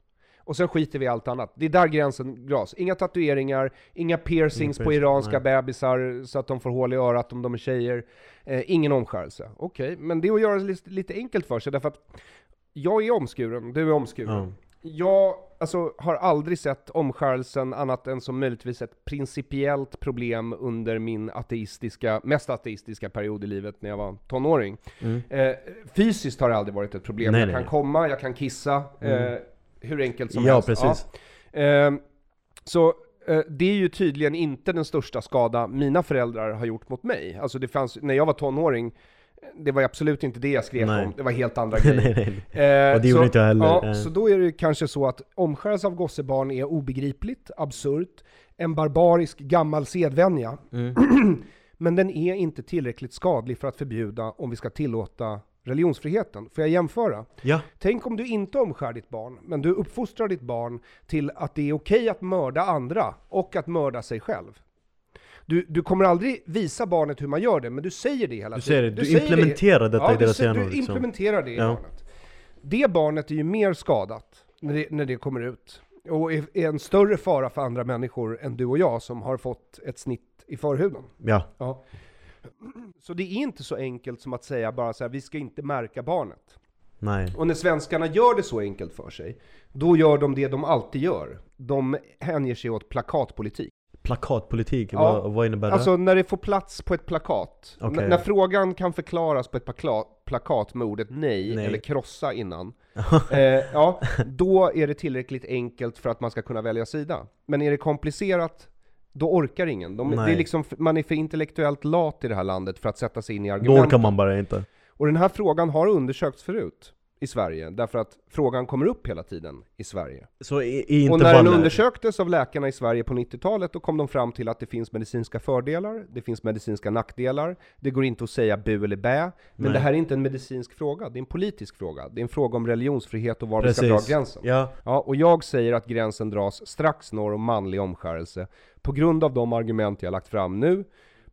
Och sen skiter vi i allt annat. Det är där gränsen dras. Inga tatueringar, inga piercings på iranska nej. bebisar så att de får hål i örat om de är tjejer. Eh, ingen omskärelse. Okej, okay. men det är att göra det lite, lite enkelt för sig, därför att jag är omskuren, du är omskuren. Mm. Jag alltså, har aldrig sett omskärelsen annat än som möjligtvis ett principiellt problem under min ateistiska, mest ateistiska period i livet när jag var tonåring. Mm. Eh, fysiskt har det aldrig varit ett problem. Nej, jag kan komma, jag kan kissa, mm. eh, hur enkelt som ja, helst. Precis. Ja, eh, så det är ju tydligen inte den största skada mina föräldrar har gjort mot mig. Alltså det fanns, när jag var tonåring, Det var absolut inte det jag skrev nej. om, det var helt andra grejer. nej, nej. Eh, och det gjorde inte jag heller. Ja, så då är det kanske så att omskärelse av gossebarn är obegripligt, absurt, en barbarisk gammal sedvänja. Mm. Men den är inte tillräckligt skadlig för att förbjuda om vi ska tillåta religionsfriheten. Får jag jämföra? Ja. Tänk om du inte omskär ditt barn, men du uppfostrar ditt barn till att det är okej att mörda andra och att mörda sig själv. Du, du kommer aldrig visa barnet hur man gör det, men du säger det hela du tiden. Du, du implementerar det. detta ja, i deras hjärnor. Du liksom. implementerar det i ja. barnet. Det barnet är ju mer skadat när det, när det kommer ut. Och är, är en större fara för andra människor än du och jag som har fått ett snitt i förhuden. Ja. ja. Så det är inte så enkelt som att säga bara så här, vi ska inte märka barnet. Nej. Och när svenskarna gör det så enkelt för sig, då gör de det de alltid gör. De hänger sig åt plakatpolitik. Plakatpolitik? Ja. Vad, vad innebär det? Alltså när det får plats på ett plakat. Okay. När frågan kan förklaras på ett plakat, plakat med ordet nej, nej. eller krossa innan. eh, ja, då är det tillräckligt enkelt för att man ska kunna välja sida. Men är det komplicerat, då orkar ingen. De, det är liksom, man är för intellektuellt lat i det här landet för att sätta sig in i argumenten. Då orkar man bara inte. Och den här frågan har undersökts förut i Sverige, därför att frågan kommer upp hela tiden i Sverige. Så i, i och när den undersöktes av läkarna i Sverige på 90-talet, då kom de fram till att det finns medicinska fördelar, det finns medicinska nackdelar, det går inte att säga bu eller bä, men Nej. det här är inte en medicinsk fråga, det är en politisk fråga. Det är en fråga om religionsfrihet och var Precis. vi ska dra gränsen. Ja. Ja, och jag säger att gränsen dras strax norr om manlig omskärelse, på grund av de argument jag lagt fram nu,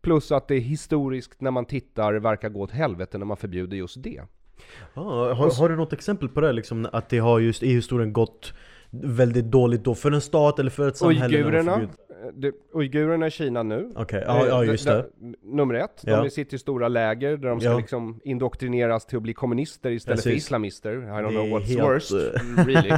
plus att det historiskt, när man tittar, verkar gå åt helvete när man förbjuder just det. Ah, har, har, du något exempel på det? Liksom, att det har just i historien gått väldigt dåligt då för en stat eller för ett samhälle? Uigurerna, det, uigurerna i Kina nu. Okej, okay. ja, ja, just det. Nummer ett, ja. de sitter i stora läger där de ska ja. liksom indoktrineras till att bli kommunister istället Precis. för islamister. I don't know what's helt... worst, really.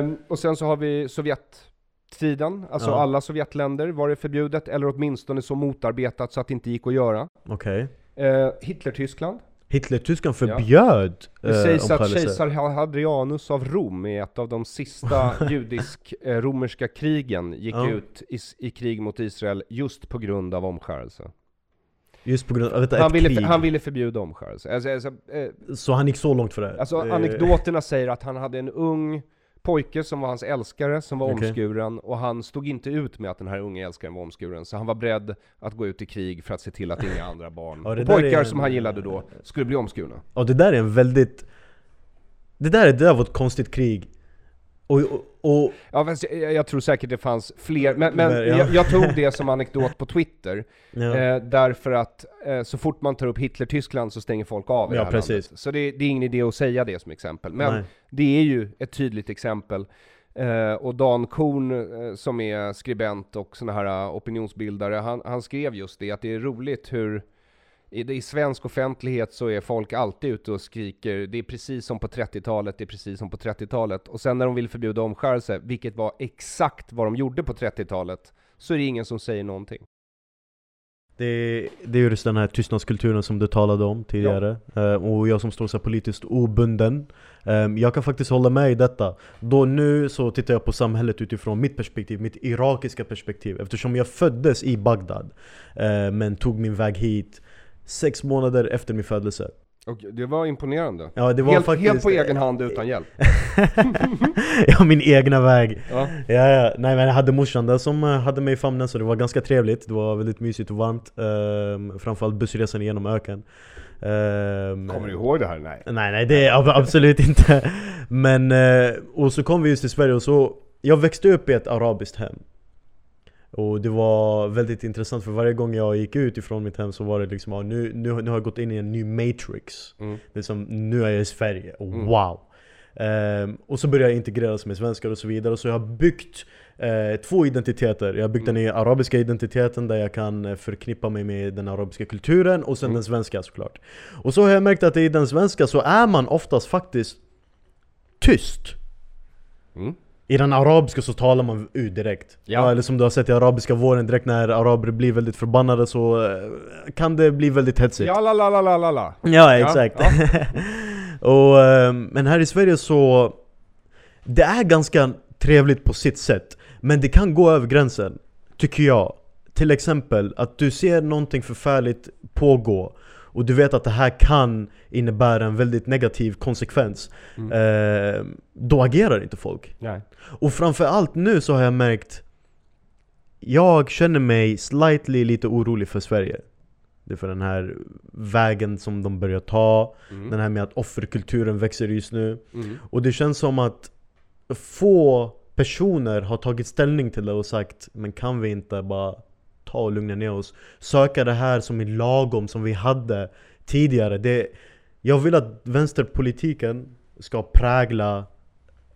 um, och sen så har vi Sovjet tiden, alltså ja. alla Sovjetländer var det förbjudet, eller åtminstone så motarbetat så att det inte gick att göra. Okej. Okay. Uh, Hitler-Tyskland Hitler-Tyskland förbjöd ja. Det sägs eh, att kejsar Hadrianus av Rom i ett av de sista judisk-romerska krigen gick ja. ut i, i, krig mot Israel just på grund av omskärelse. Just på grund av han, ville, krig. han ville förbjuda omskärelse. Alltså, alltså, eh, så han gick så långt för det? Alltså anekdoterna säger att han hade en ung pojke som var hans älskare, som var okay. omskuren, och han stod inte ut med att den här unga älskaren var omskuren, så han var beredd att gå ut i krig för att se till att inga andra barn, ja, och pojkar en... som han gillade då, skulle bli omskurna. Ja det där är en väldigt... Det där, det där var ett konstigt krig. Och, och, och, ja, jag, jag, tror säkert det fanns fler, men, men ja. jag, jag, tog det som anekdot på Twitter, ja. eh, därför att eh, så fort man tar upp Hitler-Tyskland så stänger folk av i ja, det här precis. landet. Så det, det, är ingen idé att säga det som exempel. Men Nej. det är ju ett tydligt exempel. Eh, och Dan Korn, eh, som är skribent och sån här eh, opinionsbildare, han, han skrev just det, att det är roligt hur i, i svensk offentlighet så är folk alltid ute och skriker det är precis som på 30-talet, det är precis som på 30-talet. Och sen när de vill förbjuda omskärelse, vilket var exakt vad de gjorde på 30-talet, så är det ingen som säger någonting. Det, det är just den här tystnadskulturen som du talade om tidigare. Ja. Uh, och jag som står så politiskt obunden. Um, jag kan faktiskt hålla med i detta. Då nu så tittar jag på samhället utifrån mitt perspektiv, mitt irakiska perspektiv. Eftersom jag föddes i Bagdad, uh, men tog min väg hit sex månader efter min födelse. Och det var imponerande. Ja, det var helt, faktiskt... helt på egen hand utan hjälp. ja, min egna väg. Ja. Ja, ja. Nej men jag hade morsan där som eh, hade mig i famnen så det var ganska trevligt. Det var väldigt mysigt och varmt. Um, framförallt bussresan genom öken. Um, Kommer du ihåg det här? Nej. Nej, nej det är absolut inte. Men, uh, och så kom vi just till Sverige och så Jag växte upp i ett arabiskt hem. Och det var väldigt intressant för varje gång jag gick ut ifrån mitt hem så var det liksom ah, nu, nu, nu har jag gått in i en ny matrix. Mm. Det är som, nu är jag i Sverige, och mm. wow! Um, och så började jag integreras med svenskar och så vidare. Så jag har byggt uh, två identiteter. Jag har byggt mm. den arabiska identiteten där jag kan eh, förknippa mig med den arabiska kulturen och sen mm. den svenska såklart. Och så har jag märkt att i den svenska så är man oftast faktiskt tyst. Mm. I den arabiska så talar man ut direkt. Ja. ja. eller som du har sett i arabiska våren, direkt när araber blir väldigt förbannade så eh, kan det bli väldigt hetsigt. Ja, la, la, la, la, la, la. Ja, exakt. Ja. och, ehm, men här i Sverige så... Det är ganska trevligt på sitt sätt. Men det kan gå över gränsen, tycker jag. Till exempel att du ser någonting förfärligt pågå och du vet att det här kan innebära en väldigt negativ konsekvens mm. eh, Då agerar inte folk Nej. Och framförallt nu så har jag märkt Jag känner mig slightly lite orolig för Sverige det är för den här vägen som de börjar ta mm. Den här med att offerkulturen växer just nu mm. Och det känns som att få personer har tagit ställning till det och sagt Men kan vi inte bara ta och lugna ner oss? Söka det här som är lagom, som vi hade tidigare det, Jag vill att vänsterpolitiken ska prägla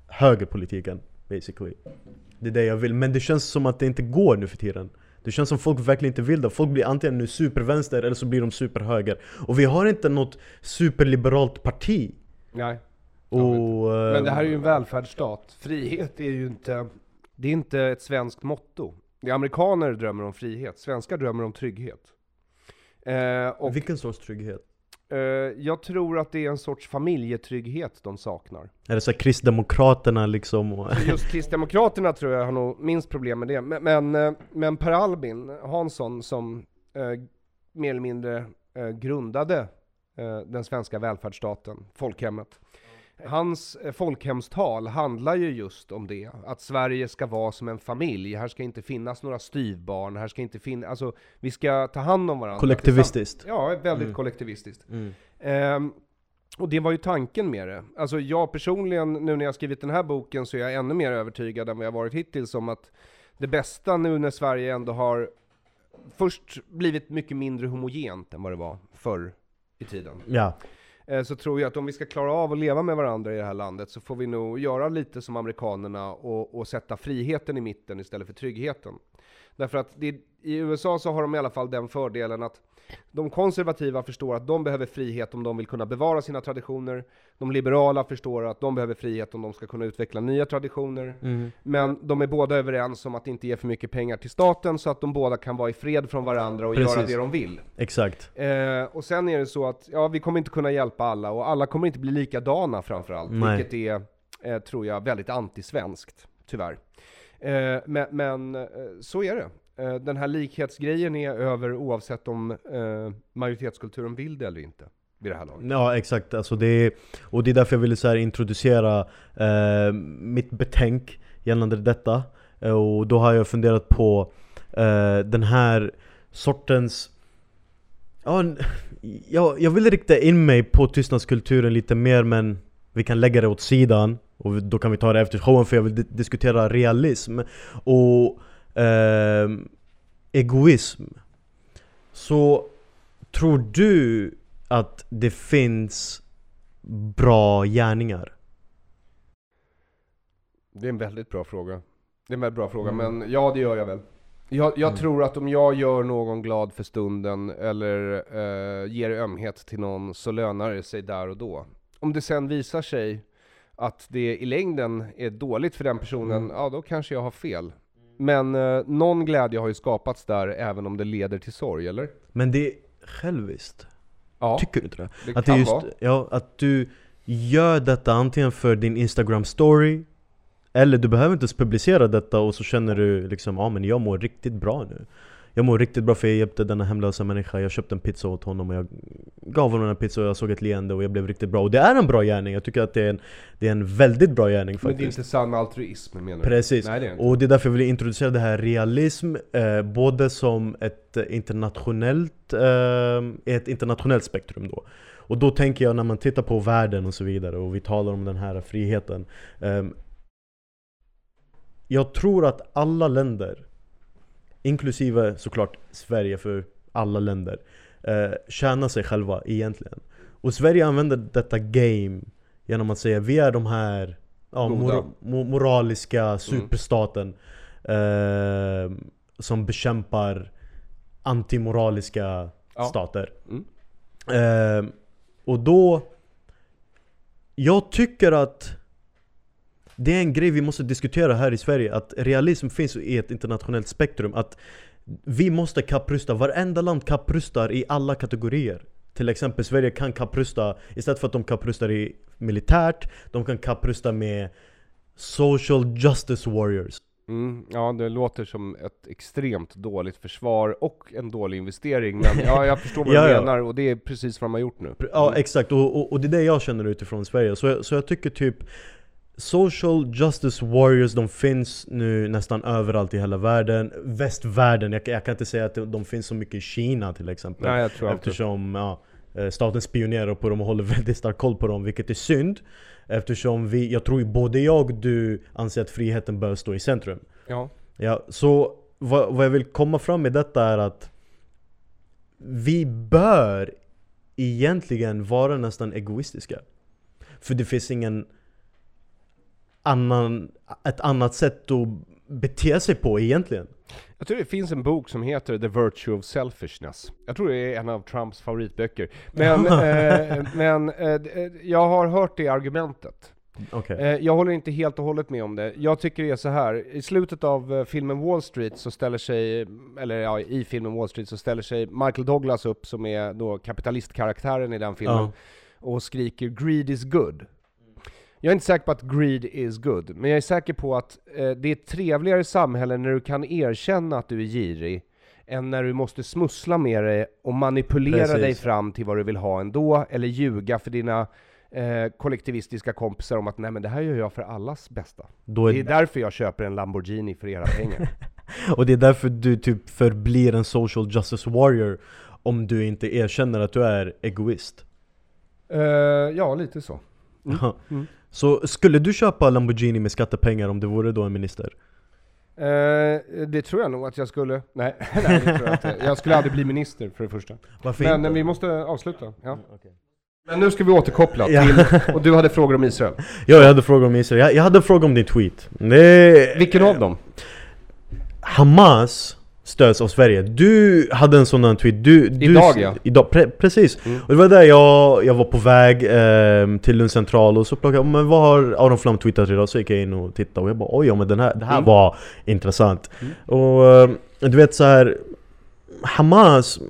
högerpolitiken basically Det är det jag vill, men det känns som att det inte går nu för tiden det känns som folk verkligen inte vill det. Folk blir antingen nu supervänster eller så blir de superhöger. Och vi har inte något superliberalt parti. Nej. Och, men det här är ju en välfärdsstat. Frihet är ju inte, det är inte ett svenskt motto. Det amerikaner drömmer om frihet, svenskar drömmer om trygghet. Eh, och, Vilken sorts trygghet? Eh, jag tror att det är en sorts familjetrygghet de saknar. Är det så Kristdemokraterna liksom? Just Kristdemokraterna tror jag har nog minst problem med det. Men, men, eh, men Per Albin Hansson som eh, mer eller mindre eh, grundade eh, den svenska välfärdsstaten, folkhemmet. Hans eh, folkhemstal handlar ju just om det, att Sverige ska vara som en familj. Här ska inte finnas några styvbarn, här ska inte finnas, alltså vi ska ta hand om varandra. Kollektivistiskt. Ja, väldigt mm. kollektivistiskt. Mm. Um, och det var ju tanken med det. Alltså jag personligen, nu när jag skrivit den här boken, så är jag ännu mer övertygad än vad jag varit hittills om att det bästa nu när Sverige ändå har först blivit mycket mindre homogent än vad det var förr i tiden. Ja. Eh, så tror jag att om vi ska klara av att leva med varandra i det här landet så får vi nog göra lite som amerikanerna och, och sätta friheten i mitten istället för tryggheten. Därför att det, i USA så har de i alla fall den fördelen att de konservativa förstår att de behöver frihet om de vill kunna bevara sina traditioner. De liberala förstår att de behöver frihet om de ska kunna utveckla nya traditioner. Mm. Men de är båda överens om att inte ge för mycket pengar till staten så att de båda kan vara i fred från varandra och Precis. göra det de vill. Exakt. Eh, och sen är det så att, ja, vi kommer inte kunna hjälpa alla och alla kommer inte bli likadana framförallt. Nej. Vilket är, eh, tror jag, väldigt antisvenskt, tyvärr. Eh, men, men eh, så är det. Eh, den här likhetsgrejen är över oavsett om eh, majoritetskulturen vill det eller inte. Vid det här laget. Ja exakt, alltså det är, och det är därför jag ville så introducera eh, mitt betänk gällande detta. Eh, och då har jag funderat på eh, den här sortens Ja, jag, jag vill rikta in mig på tystnadskulturen lite mer men vi kan lägga det åt sidan och då kan vi ta det efter showen för jag vill diskutera realism och eh, egoism Så tror du att det finns bra gärningar? Det är en väldigt bra fråga. Det är en väldigt bra fråga, mm. men ja det gör jag väl. Jag, jag mm. tror att om jag gör någon glad för stunden, eller eh, ger ömhet till någon, så lönar det sig där och då. Om det sen visar sig att det i längden är dåligt för den personen, mm. ja då kanske jag har fel. Men eh, någon glädje har ju skapats där, även om det leder till sorg, eller? Men det är själviskt. Ja, Tycker du inte det? Det att kan det just, vara. Ja, att du gör detta antingen för din Instagram story, eller du behöver inte ens publicera detta och så känner du liksom ja ah, men jag mår riktigt bra nu. Jag mår riktigt bra för jag hjälpte denna hemlösa människa, jag köpte en pizza åt honom och jag gav honom en pizza och jag såg ett leende och jag blev riktigt bra. Och det är en bra gärning, jag tycker att det är en, det är en väldigt bra gärning faktiskt. Men det är inte sann altruism menar du? Precis. Nej, det och det är därför jag vill introducera det här realism, eh, både som ett internationellt, eh, ett internationellt spektrum då. Och då tänker jag när man tittar på världen och så vidare och vi talar om den här friheten. Eh, jag tror att alla länder inklusive såklart Sverige för alla länder, eh, tjänar sig själva egentligen. Och Sverige använder detta game genom att säga vi är de här ja, mor moraliska mm. superstaten mm. eh, som bekämpar antimoraliska ja. stater. Mm. Eh, och då... Jag tycker att det är en grej vi måste diskutera här i Sverige, att realism finns i ett internationellt spektrum. Att vi måste kapprusta, varenda land kapprustar i alla kategorier. Till exempel Sverige kan kapprusta, istället för att de kapprustar i militärt, de kan kapprusta med social justice warriors. Mm, ja, det låter som ett extremt dåligt försvar och en dålig investering, men ja, jag förstår vad du Ja, menar, och det är precis vad de har gjort nu. Ja exakt, och, och, och det är det jag känner utifrån Sverige. Så, så jag tycker typ Social Justice Warriors, de finns nu nästan överallt i hela världen. Västvärlden, jag, jag kan inte säga att de, finns så mycket i Kina till exempel. Nej, jag tror. Eftersom ja, eh, staten spionerar på dem och håller väldigt stark koll på dem, vilket är synd. Eftersom vi, jag tror både jag och du anser att friheten bör stå i centrum. Ja. Ja, så vad, vad jag vill komma fram med detta är att vi bör egentligen vara nästan egoistiska. För det finns ingen annan, ett annat sätt att bete sig på egentligen. Jag tror det finns en bok som heter The Virtue of Selfishness. Jag tror det är en av Trumps favoritböcker. Men, eh, men eh, eh, jag har hört det argumentet. Okej. Eh, jag håller inte helt och hållet med om det. Jag tycker det är så här. i slutet av eh, filmen Wall Street så ställer sig, eller ja, i filmen Wall Street så ställer sig Michael Douglas upp som är då kapitalistkaraktären i den filmen Ja. och skriker 'Greed is good' Jag är inte säker på att greed is good, men jag är säker på att eh, det är ett trevligare samhälle när du kan erkänna att du är girig, än när du måste smussla med dig och manipulera Precis. dig fram till vad du vill ha ändå, eller ljuga för dina eh, kollektivistiska kompisar om att nej men det här gör jag för allas bästa. Då Det är är, därför jag köper en Lamborghini för era pengar. och det är därför du typ förblir en social justice warrior om du inte erkänner att du är egoist. Eh, ja, lite så. Mm. Mm. Så skulle du köpa Lamborghini med skattepengar om du vore då en minister? Eh, det tror jag nog att jag skulle. Nej, nej det tror jag inte. Jag skulle aldrig bli minister för det första. Varför Men inte? vi måste avsluta. Ja. Mm. Men nu ska vi återkoppla till, och du hade frågor om Israel. Ja, jag hade frågor om Israel. Jag, jag hade en fråga om din tweet. Det... Vilken av dem? Hamas stöds av Sverige. Du hade en här tweet. Du, du, Idag, ja. Idag, pre precis. Mm. Och det var där jag, jag var på väg ehm, till Lund central och så plockade jag, men vad har Aron Flam tweetat idag? Så gick jag in och tittade och jag bara oj, ja, men den här, det här Mm. var intressant. Mm. Och ehm, du vet så här Hamas,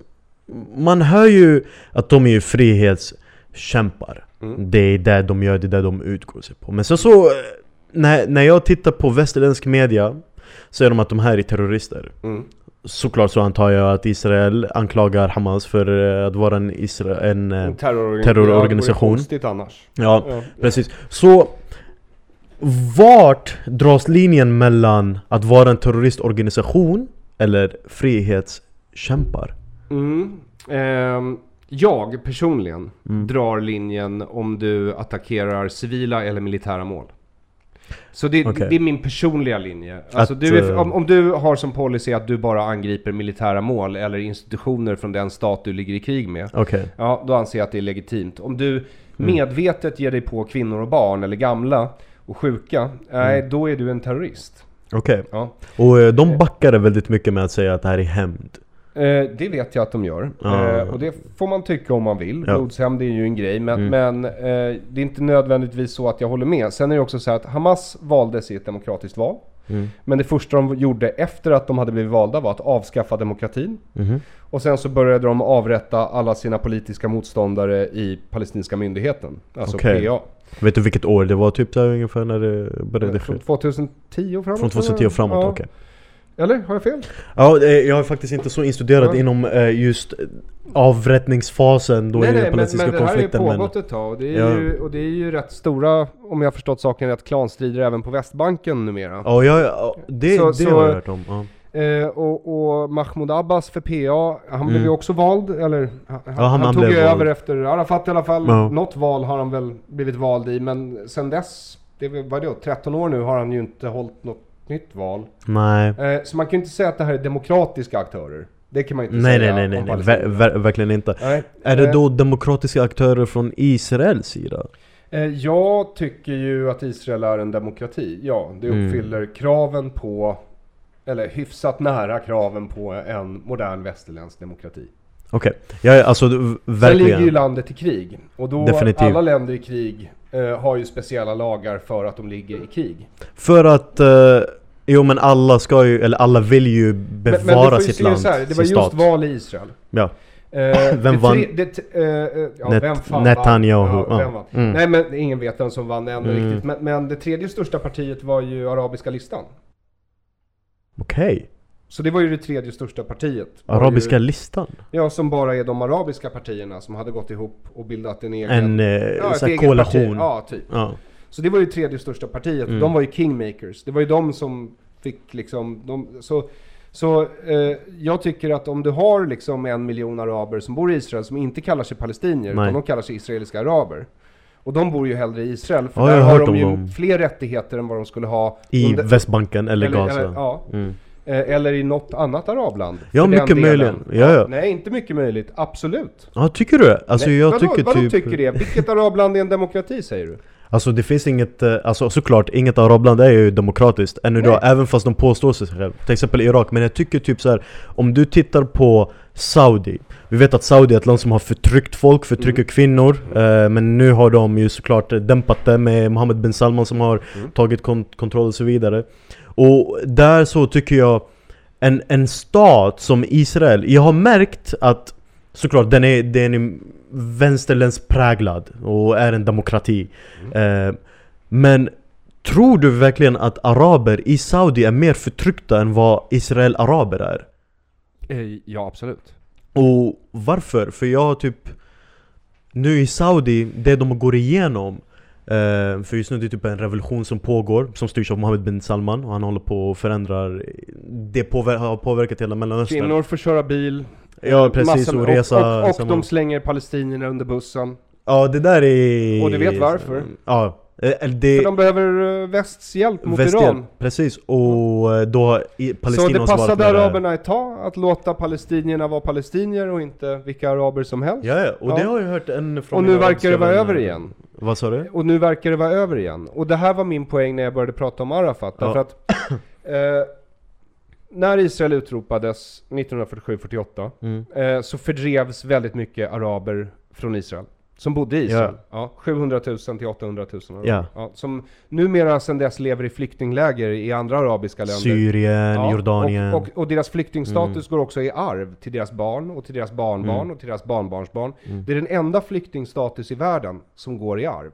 man hör ju att de är ju frihetskämpar. Mm. Det är det de gör, det är det de utgår sig på. Men sen så, eh, när, när jag tittar på västerländsk media Säger de att de här är terrorister Mm. Såklart så antar jag att Israel anklagar Hamas för eh, att vara en, Isra en eh, En terrororgan- terrororganisation. Ja, konstigt annars. Ja, Ja. precis Så Vart dras linjen mellan att vara en terroristorganisation eller frihetskämpar? Mm. Ehm, jag personligen Mm. drar linjen om du attackerar civila eller militära mål. Så det, Okej. det är min personliga linje. Alltså Att, du är, eh, om, om du har som policy att du bara angriper militära mål eller institutioner från den stat du ligger i krig med. Okej, Ja, då anser jag att det är legitimt. Om du Mm. medvetet ger dig på kvinnor och barn eller gamla och sjuka, nej, Mm. då är du en terrorist. okej Ja. Och eh, de backade väldigt mycket med att säga att det här är hämnd Eh, det vet jag att de gör. Ja. Eh, och det får man tycka om man vill. Ja. Blodshämnd är ju en grej. Men, Mm. men eh, det är inte nödvändigtvis så att jag håller med. Sen är det också så att Hamas valdes i ett demokratiskt val. mm. Men det första de gjorde efter att de hade blivit valda var att avskaffa demokratin. Mhm. Och sen så började de avrätta alla sina politiska motståndare i palestinska myndigheten. Alltså Okej. PA. Vet du vilket år det var typ här ungefär när det började ske? Från 2010 och framåt? Från 2010 och framåt, Ja. okej Eller? Har jag fel? Ja, eh, jag är faktiskt inte så instuderad Ja. inom eh, just avrättningsfasen då i den palestinska men det här har ju konflikten men... pågått ett tag och det, är Ja. ju, och det är ju rätt stora, om jag har förstått saken rätt, klanstrider även på Västbanken numera. Ja, ja, ja, det, Så- det så- har jag hört om. Ja. Eh, och, och Mahmoud Abbas för PA, han blev Mm. ju också vald, eller han, han- han, han tog ju blev vald. över efter Arafat i alla fall. Ja. Något val har han väl blivit vald i, men sen dess, det vad är det då, 13 år nu har han ju inte hållit något nytt val. Nej. Eh, så man kan ju inte säga att det här är demokratiska aktörer. Det kan man ju inte Nej, säga nej, nej, nej. Ver, ver, verkligen inte. Nej. Är det Eh, då demokratiska aktörer från Israels sida? Eh, Jag tycker ju att Israel är en demokrati. Ja, det Mm. uppfyller kraven på, eller hyfsat nära kraven på en modern västerländsk demokrati. Okej, jag är alltså d- Sen ligger ju verkligen... landet i krig. Och då, Definitivt. alla länder i krig eh, har ju speciella lagar för att de ligger i krig. För att... Eh, jo men alla ska ju, eller alla vill ju bevara men du får ju sitt se land, så här, det sin var just stat. val i Israel. Ja. Eh, Vem det vann? tre- Det, eh, eh, ja, Net- vem fan Netanyahu, vann? Ja, ja. vem vann? Mm. Nej men ingen vet vem som vann ännu Mm. riktigt. Men, men det tredje största partiet var ju Arabiska listan. Okej. Så det var ju det tredje största partiet. Arabiska ju, listan? Ja, som bara är de arabiska partierna som hade gått ihop och bildat en egen... En eh, ja, koalition? Ja, typ. Ja. Så det var ju tredje största partiet. Mm. De var ju kingmakers. Det var ju de som fick liksom... De, så så eh, jag tycker att om du har liksom en miljon araber som bor i Israel som inte kallar sig palestinier, Nej. utan de kallar sig israeliska araber. Och de bor ju hellre i Israel, för ja, där har de ju dem. fler rättigheter än vad de skulle ha I under, Västbanken eller, eller Gaza. Eller, ja. Mm. Eh, eller i något annat arabland. Ja, mycket möjligt. Ja, ja. Nej, inte mycket möjligt. Absolut. Ja, tycker du det? Alltså Nej, jag vadå, tycker vadå typ... tycker det? Vilket arabland är en demokrati, säger du? Alltså det finns inget, eh, alltså såklart, inget arabland är ju demokratiskt än idag, även fast de påstår sig själv Till exempel Irak, men jag tycker typ så här, om du tittar på Saudi Vi vet att Saudi är ett land som har förtryckt folk, förtrycker mm. kvinnor eh, Men nu har de ju såklart dämpat det med Mohammed bin Salman som har mm. tagit kont kontroll och så vidare Och där så tycker jag en, en stat som Israel, jag har märkt att Såklart, den är, den är vänsterländsk präglad och är en demokrati. Mm. Eh, men tror du verkligen att araber i Saudi är mer förtryckta än vad Israel-araber är? Eh, ja, absolut. Och varför? För jag har typ Nu i Saudi, det de går igenom Uh, för just nu det är typ en revolution som pågår, som styrs av Mohammed bin Salman och han håller på och förändrar Det påver har påverkat hela mellanöstern Kvinnor får köra bil, Ja precis, och resa Och, och, och de slänger palestinierna under bussen Ja det där är... Och du vet varför? Ja eh, det... För de behöver eh, västs hjälp mot Västhjälp, Iran precis, och eh, då Palestina Så det passade araberna ett tag att låta palestinierna vara palestinier och inte vilka araber som helst Ja, ja. och ja. det har jag hört en från Och nu verkar det vara över igen Vad sa du? Och nu verkar det vara över igen Och det här var min poäng när jag började prata om Arafat, ja. därför att eh, när Israel utropades 1947-48 mm. eh, så fördrevs väldigt mycket araber från Israel. Som bodde i Israel. Ja. ja 700 000 till 800 000 ja. ja. Som numera sedan dess lever i flyktingläger i andra arabiska länder. Syrien, ja, Jordanien. Och, och, och, deras flyktingstatus mm. går också i arv till deras barn och till deras barnbarn mm. och till deras barnbarnsbarn. Mm. Det är den enda flyktingstatus i världen som går i arv.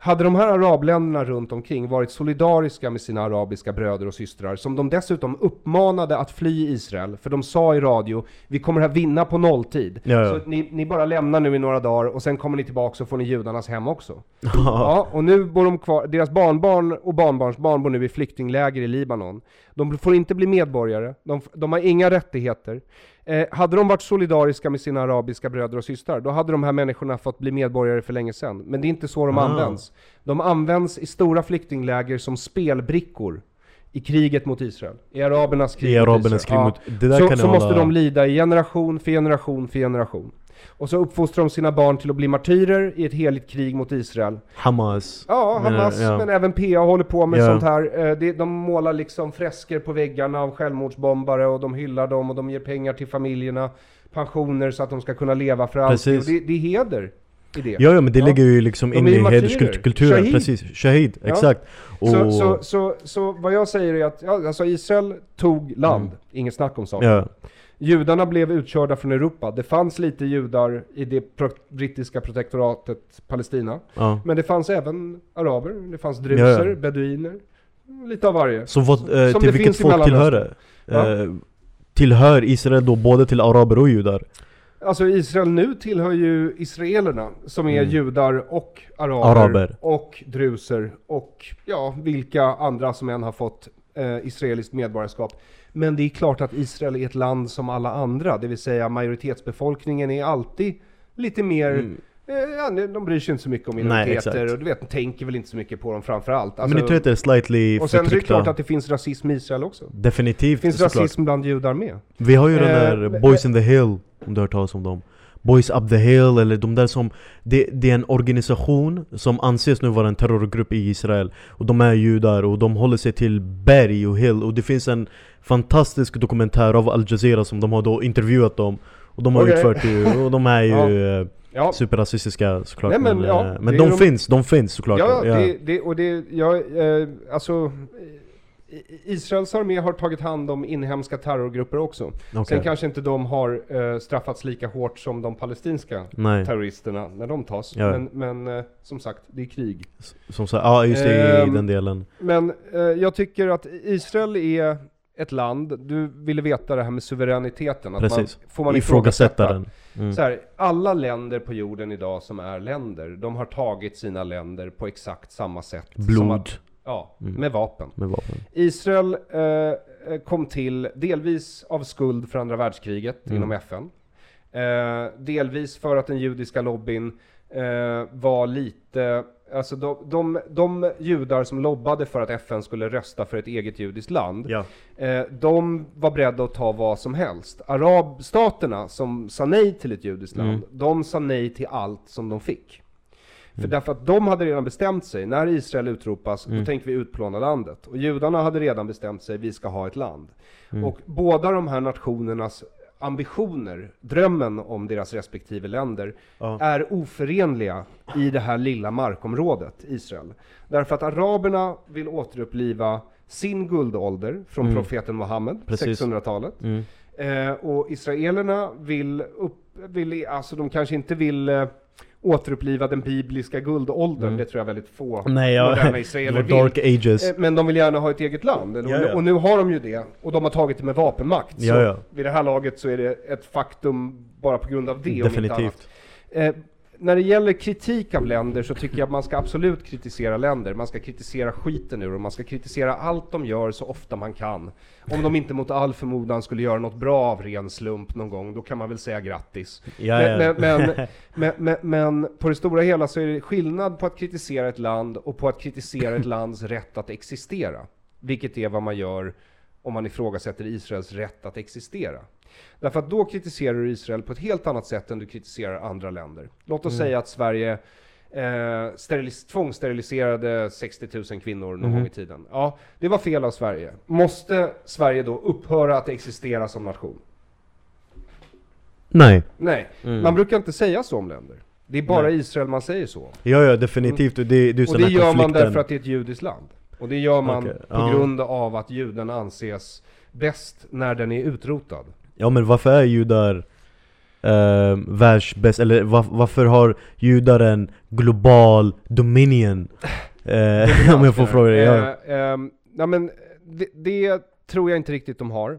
Hade de här arabländerna runt omkring varit solidariska med sina arabiska bröder och systrar, som de dessutom uppmanade att fly Israel, för de sa i radio, vi kommer att vinna på nolltid. Ja, ja. Så ni, ni, bara lämnar nu i några dagar och sen kommer ni tillbaka så får ni judarnas hem också. ja, och nu bor de kvar, deras barnbarn och barnbarnsbarn bor nu i flyktingläger i Libanon. De får inte bli medborgare, de, de har inga rättigheter. Eh, hade de varit solidariska med sina arabiska bröder och systrar, då hade de här människorna fått bli medborgare för länge sedan. Men det är inte så de ah. används. De används i stora flyktingläger som spelbrickor i kriget mot Israel. I arabernas krig I arabernas Krig mot, det där så, så måste de lida i generation för generation för generation. Och så uppfostrar de sina barn till att bli martyrer i ett heligt krig mot Israel. Hamas. Ja, Hamas, men, ja. men även PA håller på med ja. sånt här. Eh, de målar liksom fresker på väggarna av självmordsbombare och de hyllar dem och de ger pengar till familjerna, pensioner så att de ska kunna leva för alltid. Det, det är heder. Ja, ja men det ja. ligger ju liksom in i hederskulturen, Shahid. precis. Shahid, ja. exakt. Och... Så, så, så, så, vad jag säger är att, ja, alltså Israel tog land, mm. inget snack om saken. Ja. Judarna blev utkörda från Europa. Det fanns lite judar i det pro brittiska protektoratet Palestina. Ja. Men det fanns även araber, det fanns druser, ja, beduiner, lite av varje. Så vad, eh, till vilket folk tillhör det? Eh, tillhör Israel då både till araber och judar? Alltså Israel nu tillhör ju israelerna, som är mm. judar och araber, araber, och druser och ja, vilka andra som än har fått eh, israeliskt medborgarskap. Men det är klart att Israel är ett land som alla andra, det vill säga majoritetsbefolkningen är alltid lite mer mm. Eh, ja, de bryr sig inte så mycket om minoriteter Nej, och du vet, de tänker väl inte så mycket på dem framförallt. Alltså, minoriteter är slightly Och sen är det klart att det finns rasism i Israel också. Definitivt. Det finns rasism bland judar med. Vi har ju eh, den där Boys in the Hill, om du har hört talas om dem. Boys Up the Hill eller de där som det, det, är en organisation som anses nu vara en terrorgrupp i Israel Och de är judar och de håller sig till berg och hill Och det finns en fantastisk dokumentär av Al Jazeera som de har då intervjuat dem Och de har okay. utfört ju, och de är ju ja. Eh, ja. superrasistiska såklart Nej, men, men, ja, eh, men de, de, finns, de finns såklart Ja, ja. Det, det, och det, ja, eh, alltså Israels armé har tagit hand om inhemska terrorgrupper också. Okay. Sen kanske inte de har uh, straffats lika hårt som de palestinska Nej. terroristerna när de tas. Ja. Men, men uh, som sagt, det är krig. Som sagt, ja just det, uh, i ehm, den delen. Men uh, jag tycker att Israel är ett land, du ville veta det här med suveräniteten. Att Precis. Man, får man ifrågasätta den. Mm. Så här, alla länder på jorden idag som är länder, de har tagit sina länder på exakt samma sätt. Blod. Att, ja, mm. med vapen. Med vapen. Israel eh, kom till delvis av skuld för andra världskriget mm. inom FN. Eh, delvis för att den judiska lobbyn eh, var lite Alltså de, de, de, judar som lobbade för att FN skulle rösta för ett eget judiskt land, ja. eh, de var beredda att ta vad som helst. Arabstaterna som sa nej till ett judiskt mm. land, de sa nej till allt som de fick. För mm. därför att de hade redan bestämt sig, när Israel utropas, mm. då tänker vi utplåna landet. Och judarna hade redan bestämt sig, vi ska ha ett land. Mm. Och båda de här nationernas ambitioner, drömmen om deras respektive länder, ja. är oförenliga i det här lilla markområdet, Israel. Därför att araberna vill återuppliva sin guldålder från mm. profeten Muhammed, 600-talet. Mm. Eh, och israelerna vill, upp, vill, alltså de kanske inte vill eh, återuppliva den bibliska guldåldern. Mm. Det tror jag väldigt få Nej, ja. moderna israeler vill. Dark ages. Eh, men de vill gärna ha ett eget land. Ja, ja. Och nu har de ju det. Och de har tagit det med vapenmakt. Ja, så vid det här laget så är det ett faktum bara på grund av det. Definitivt. När det gäller kritik av länder så tycker jag att man ska absolut kritisera länder. Man ska kritisera skiten ur dem. Man ska kritisera allt de gör så ofta man kan. Om de inte mot all förmodan skulle göra något bra av ren slump någon gång, då kan man väl säga grattis. Ja, ja. Men, men, men, men, på det stora hela så är det skillnad på att kritisera ett land och på att kritisera ett lands rätt att existera. Vilket är vad man gör om man ifrågasätter Israels rätt att existera. Därför att då kritiserar du Israel på ett helt annat sätt än du kritiserar andra länder. Låt oss mm. säga att Sverige eh, sterilis- tvångssteriliserade 60 000 kvinnor någon mm. gång i tiden. Ja, det var fel av Sverige. Måste Sverige då upphöra att existera som nation? Nej. Nej, mm. man brukar inte säga så om länder. Det är bara Nej. Israel man säger så. Ja, ja definitivt. Mm. Det, det är och det gör konflikten. man därför att det är ett judiskt land. Och det gör man okay. på ja. grund av att juden anses bäst när den är utrotad. Ja men varför är judar eh, världsbäst? Eller var, varför har judar en global dominion? Eh, om jag får fråga dig. Ja. Eh, eh, ja men det, det, tror jag inte riktigt de har.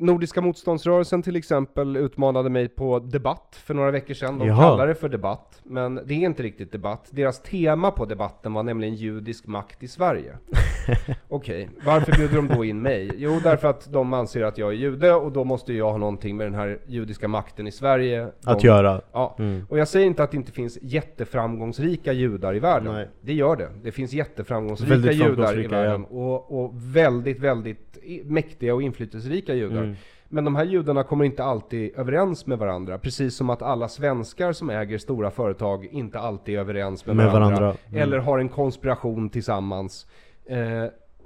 Nordiska motståndsrörelsen till exempel utmanade mig på debatt för några veckor sedan. De Jaha. kallar det för debatt, men det är inte riktigt debatt. Deras tema på debatten var nämligen judisk makt i Sverige. Okej, okay. varför bjuder de då in mig? Jo, därför att de anser att jag är jude och då måste jag ha någonting med den här judiska makten i Sverige. De, att göra? Ja. Mm. Och jag säger inte att det inte finns jätteframgångsrika judar i världen. Nej. Det gör det. Det finns jätteframgångsrika judar i världen. Ja. Och, och väldigt, väldigt mäktiga och inflytelserika judar. Mm. Men de här judarna kommer inte alltid överens med varandra. Precis som att alla svenskar som äger stora företag inte alltid är överens med, med varandra. varandra. Mm. Eller har en konspiration tillsammans. Eh,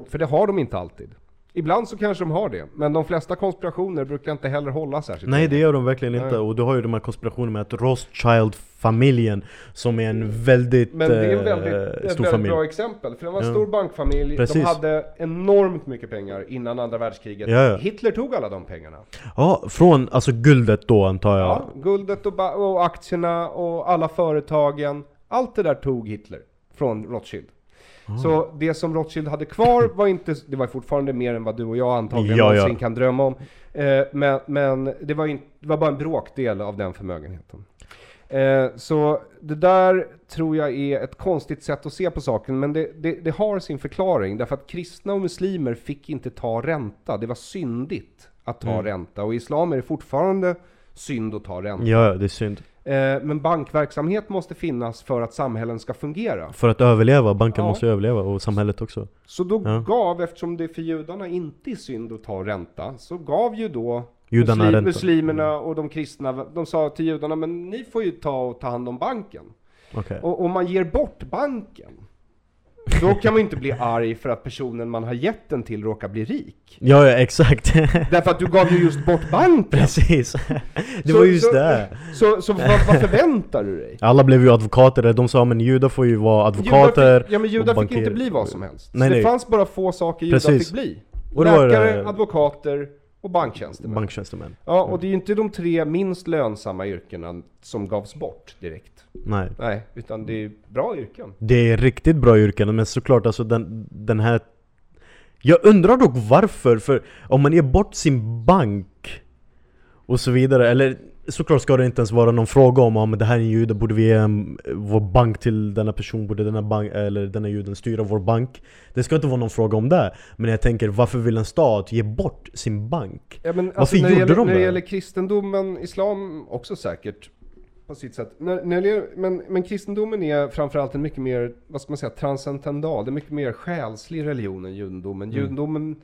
för det har de inte alltid. Ibland så kanske de har det, men de flesta konspirationer brukar inte heller hålla särskilt Nej det gör de verkligen inte, och du har ju de här konspirationerna med att Rothschild-familjen Som är en väldigt Men det är en väldigt, eh, stor ett väldigt bra exempel, för det var en ja. stor bankfamilj Precis. De hade enormt mycket pengar innan andra världskriget ja, ja. Hitler tog alla de pengarna Ja, från alltså guldet då antar jag? Ja, guldet och, och aktierna och alla företagen Allt det där tog Hitler från Rothschild Ah. Så det som Rothschild hade kvar var inte, det var fortfarande mer än vad du och jag antagligen ja, någonsin ja. kan drömma om. Eh, men, men det, var in, det var bara en bråkdel av den förmögenheten. Eh, så det där tror jag är ett konstigt sätt att se på saken, men det, det, det, har sin förklaring. Därför att kristna och muslimer fick inte ta ränta. Det var syndigt att ta mm. ränta. Och i islam är det fortfarande synd att ta ränta. Ja, det är synd. Eh, men bankverksamhet måste finnas för att samhällen ska fungera. För att överleva, banken ja. måste överleva och samhället också. Så då ja. gav, eftersom det för judarna inte är synd att ta ränta, så gav ju då judarna muslim, muslimerna mm. och de kristna, de sa till judarna, men ni får ju ta och ta hand om banken. Okay. Och om man ger bort banken, då kan man ju inte bli arg för att personen man har gett den till råkar bli rik. Ja, ja exakt. Därför att du gav ju just bort banken. Precis. Det så, var just så, det. Så, så vad, vad, förväntar du dig? Alla blev ju advokater, de sa men judar får ju vara advokater fick, Ja men judar fick inte bli vad som helst. Nej, så det fanns bara få saker judar Precis. fick bli. Läkare, advokater, och banktjänstemän. banktjänstemän. Ja, och det är ju inte de tre minst lönsamma yrkena som gavs bort direkt. Nej. Nej, utan det är bra yrken. Det är riktigt bra yrken, men såklart alltså den, den här Jag undrar dock varför, för om man ger bort sin bank och så vidare, eller såklart ska det inte ens vara någon fråga om om det här är en jude, borde vi ge en, vår bank till denna person, borde denna, bank, eller denna juden styra vår bank? Det ska inte vara någon fråga om det, men jag tänker varför vill en stat ge bort sin bank? Ja, varför alltså, gjorde det gäller, de När det? det gäller kristendomen, islam också säkert på sitt sätt. När, när det men, men kristendomen är framförallt en mycket mer, vad ska man säga, transcendental. Det är mycket mer själslig religion än judendomen. Mm. Judendomen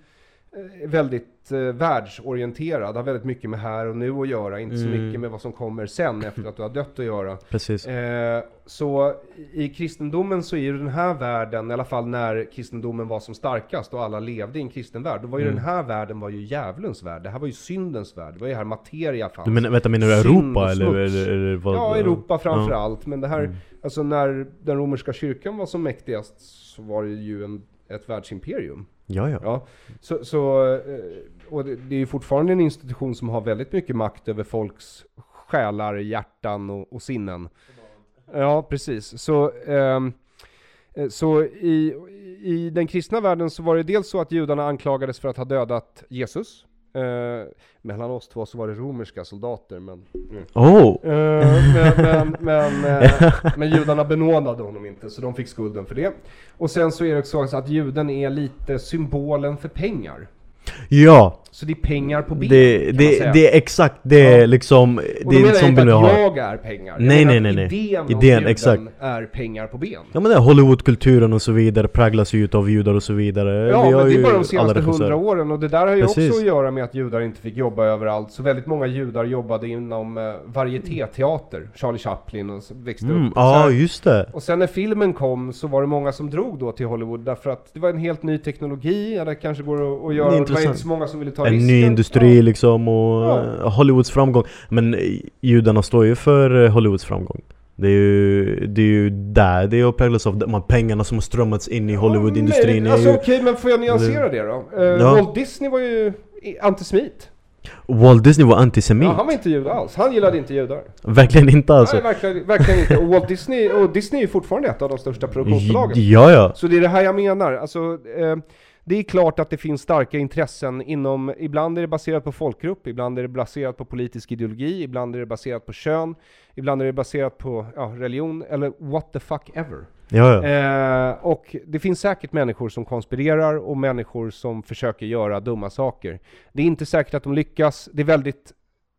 väldigt eh, världsorienterad, har väldigt mycket med här och nu att göra, inte så Mm. mycket med vad som kommer sen efter att du har dött att göra. Precis. Eh, så i kristendomen så är ju den här världen, i alla fall när kristendomen var som starkast och alla levde i en kristen värld, då var ju Mm. den här världen var ju djävulens värld. Det här var ju syndens värld. Det var ju här materia fanns. Du menar, vänta, menar du Europa eller, eller, eller vad? Ja, Europa framför Ja. allt. Men det här, Mm. alltså när den romerska kyrkan var som mäktigast så var det ju en, ett världsimperium. Ja, ja. Ja, så, så, eh, och det, är ju fortfarande en institution som har väldigt mycket makt över folks själar, hjärtan och, och sinnen. Ja, precis. Så, ehm, eh, så i, i den kristna världen så var det dels så att judarna anklagades för att ha dödat Jesus. Eh, mellan oss två så var det romerska soldater, men... Mm. Oh! Eh, men, men, men, eh, men judarna benådade honom inte, så de fick skulden för det. Och sen så är det också så att juden är lite symbolen för pengar. Ja! Så det är pengar på ben, Det, kan man det, säga. det är exakt, det är Ja. liksom, och det är menar en jag inte att jag har. jag är pengar. Jag Nej, menar nej, nej, nej. Idén, om Idén, juden exakt. är pengar på ben. Ja men det är Hollywoodkulturen och så vidare präglas ju utav judar och så vidare. Ja, men det är bara de senaste hundra åren och det där har ju Precis. också att göra med att judar inte fick jobba överallt. Så väldigt många judar jobbade inom eh, varietéteater. Charlie Chaplin och så växte Mm, upp. ja, här- just det. Och sen när filmen kom så var det många som drog då till Hollywood därför att det var en helt ny teknologi, ja, det kanske går att, att göra, Det är och det var intressant. inte så många som ville ta En risken. ny industri Ja. liksom och Ja. eh, Hollywoods framgång. Men eh, judarna står ju för eh, Hollywoods framgång. Det är ju, det är ju där det är präglas av de här pengarna som har strömmats in i Hollywoodindustrin. Är alltså ju, okej, men får jag nyansera det då? Eh, Ja. Walt Disney var ju antisemit. Walt Disney var antisemit. Ja, han var inte jude alls. Han gillade inte judar. Verkligen inte alltså. Nej, verkligen, verkligen inte. Och Walt Disney, och Disney är ju fortfarande ett av de största produktionsbolagen. Ja, ja. Så det är det här jag menar. Alltså, eh, det är klart att det finns starka intressen inom, ibland är det baserat på folkgrupp, ibland är det baserat på politisk ideologi, ibland är det baserat på kön, ibland är det baserat på ja, religion, eller what the fuck ever. Ja, ja. Eh, och det finns säkert människor som konspirerar och människor som försöker göra dumma saker. Det är inte säkert att de lyckas, det är väldigt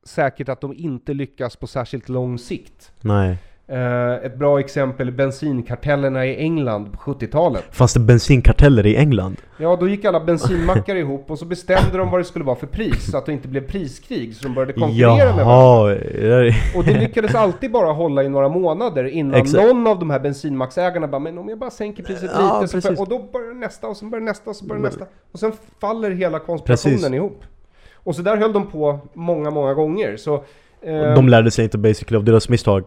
säkert att de inte lyckas på särskilt lång sikt. Nej. Eh, ett bra exempel är bensinkartellerna i England på 70-talet. Fanns det bensinkarteller i England? Ja, då gick alla bensinmackar ihop och så bestämde de vad det skulle vara för pris, så att det inte blev priskrig, så de började konkurrera med varandra. Jaha. det där- Och det lyckades alltid bara hålla i några månader innan Exakt. någon av de här bensinmacksägarna bara Men om jag bara sänker priset Ja, lite, så precis. och då börjar nästa, och sen börjar nästa, och så börjar nästa. Och sen faller hela konspirationen Precis. ihop. Och så där höll de på många, många gånger. Så, eh, De lärde sig inte basically av deras misstag.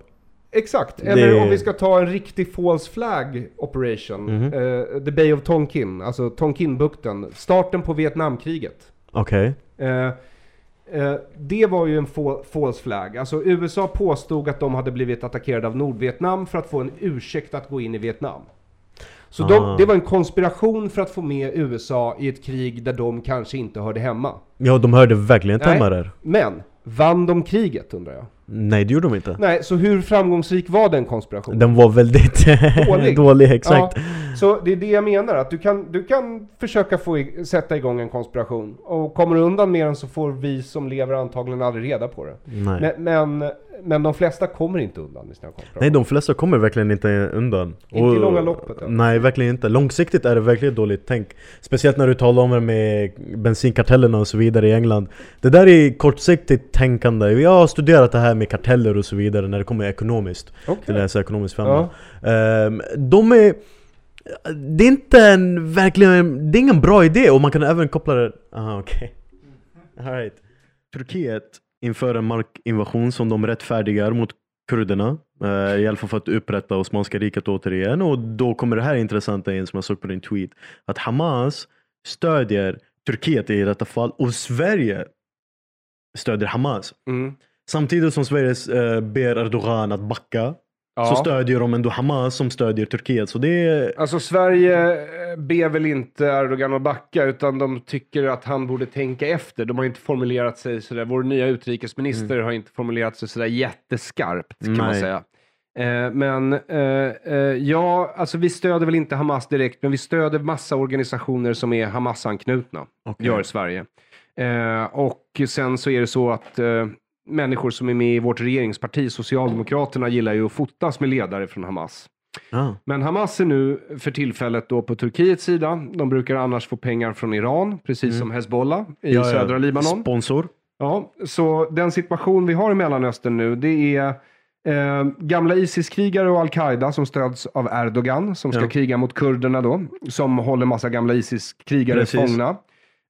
Exakt, eller Det- om vi ska ta en riktig false flag operation, Mhm. eh, The Bay of Tonkin, alltså Tonkinbukten, starten på Vietnamkriget. Okej. Eh, eh, det var ju en fa- false flag. Alltså USA påstod att de hade blivit attackerade av Nordvietnam för att få en ursäkt att gå in i Vietnam. Så Ah. de, det var en konspiration för att få med USA i ett krig där de kanske inte hörde hemma. Ja, de hörde verkligen inte hemma där. Men, vann de kriget undrar jag? Nej, det gjorde de inte. Nej, så hur framgångsrik var den konspirationen? Den var väldigt Dålig. dålig. exakt. Ja, så det är det jag menar, att du kan, du kan försöka få i, sätta igång en konspiration. Och kommer du undan med den så får vi som lever antagligen aldrig reda på det. Nej. Men, men, men de flesta kommer inte undan med sina konspirationer. Nej, de flesta kommer verkligen inte undan. Inte i långa loppet, ja. Nej, verkligen inte. Långsiktigt är det verkligen dåligt tänk. Speciellt när du talar om det med bensinkartellerna och så vidare i England. Det där är kortsiktigt tänkande. Jag har studerat det här med karteller och så vidare när det kommer ekonomiskt. Okej. Jag läser ekonomisk Ja. femma. Ehm, de är... Det är inte en verkligen... Det är ingen bra idé och man kan även koppla det... Aha, okej. Alright. Turkiet inför en markinvasion som de rättfärdigar mot kurderna. Uh, I alla fall för att upprätta Osmanska riket återigen. Och då kommer det här intressanta in som jag såg på din tweet. Att Hamas stödjer Turkiet i detta fall och Sverige stödjer Hamas. Mm. Samtidigt som Sverige eh, ber Erdogan att backa ja. så stödjer de ändå Hamas som stödjer Turkiet. Så det är... Alltså Sverige eh, ber väl inte Erdogan att backa, utan de tycker att han borde tänka efter. De har inte formulerat sig sådär, vår nya utrikesminister mm. har inte formulerat sig sådär jätteskarpt, kan Nej. man säga. Eh, men eh, eh, ja, alltså vi stöder väl inte Hamas direkt, men vi stöder massa organisationer som är Hamas-anknutna, okay. gör Sverige. Och sen så är det så att människor som är med i vårt regeringsparti, Socialdemokraterna, gillar ju att fotas med ledare från Hamas. Ah. Men Hamas är nu för tillfället då på Turkiets sida. De brukar annars få pengar från Iran, precis mm. som Hezbollah i ja, södra ja. Libanon. Sponsor. Ja, så den situation vi har i Mellanöstern nu, det är Eh, gamla Isis-krigare och al-Qaida som stöds av Erdogan, som ska ja. kriga mot kurderna då, som håller massa gamla Isis-krigare fångna.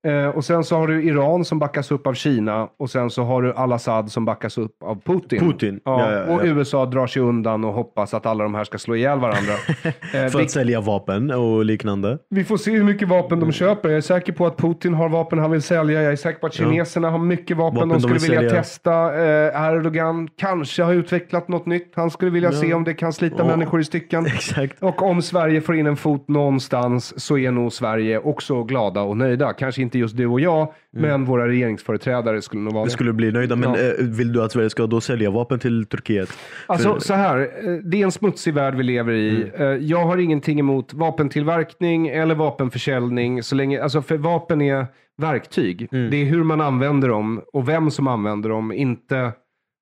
Eh, och sen så har du Iran som backas upp av Kina och sen så har du al-Assad som backas upp av Putin. Putin. Ja, ja, ja, och USA drar sig undan och hoppas att alla de här ska slå ihjäl varandra. eh, För att sälja vapen och liknande. Vi får se hur mycket vapen de köper. Jag är säker på att Putin har vapen han vill sälja. Jag är säker på att kineserna har mycket vapen, vapen de skulle de vilja sälja. testa. Eh, Erdogan kanske har utvecklat något nytt. Han skulle vilja se om det kan slita människor i stycken. Exakt. Och om Sverige får in en fot någonstans så är nog Sverige också glada och nöjda. Kanske inte inte just du och jag, mm. men våra regeringsföreträdare skulle nog vara det. skulle bli nöjda, men ja. Eh, vill du att Sverige ska då sälja vapen till Turkiet? Alltså För... så här, eh, det är en smutsig värld vi lever i. Mm. Eh, jag har ingenting emot vapentillverkning eller vapenförsäljning, så länge, alltså för vapen är verktyg. Mm. Det är hur man använder dem och vem som använder dem, inte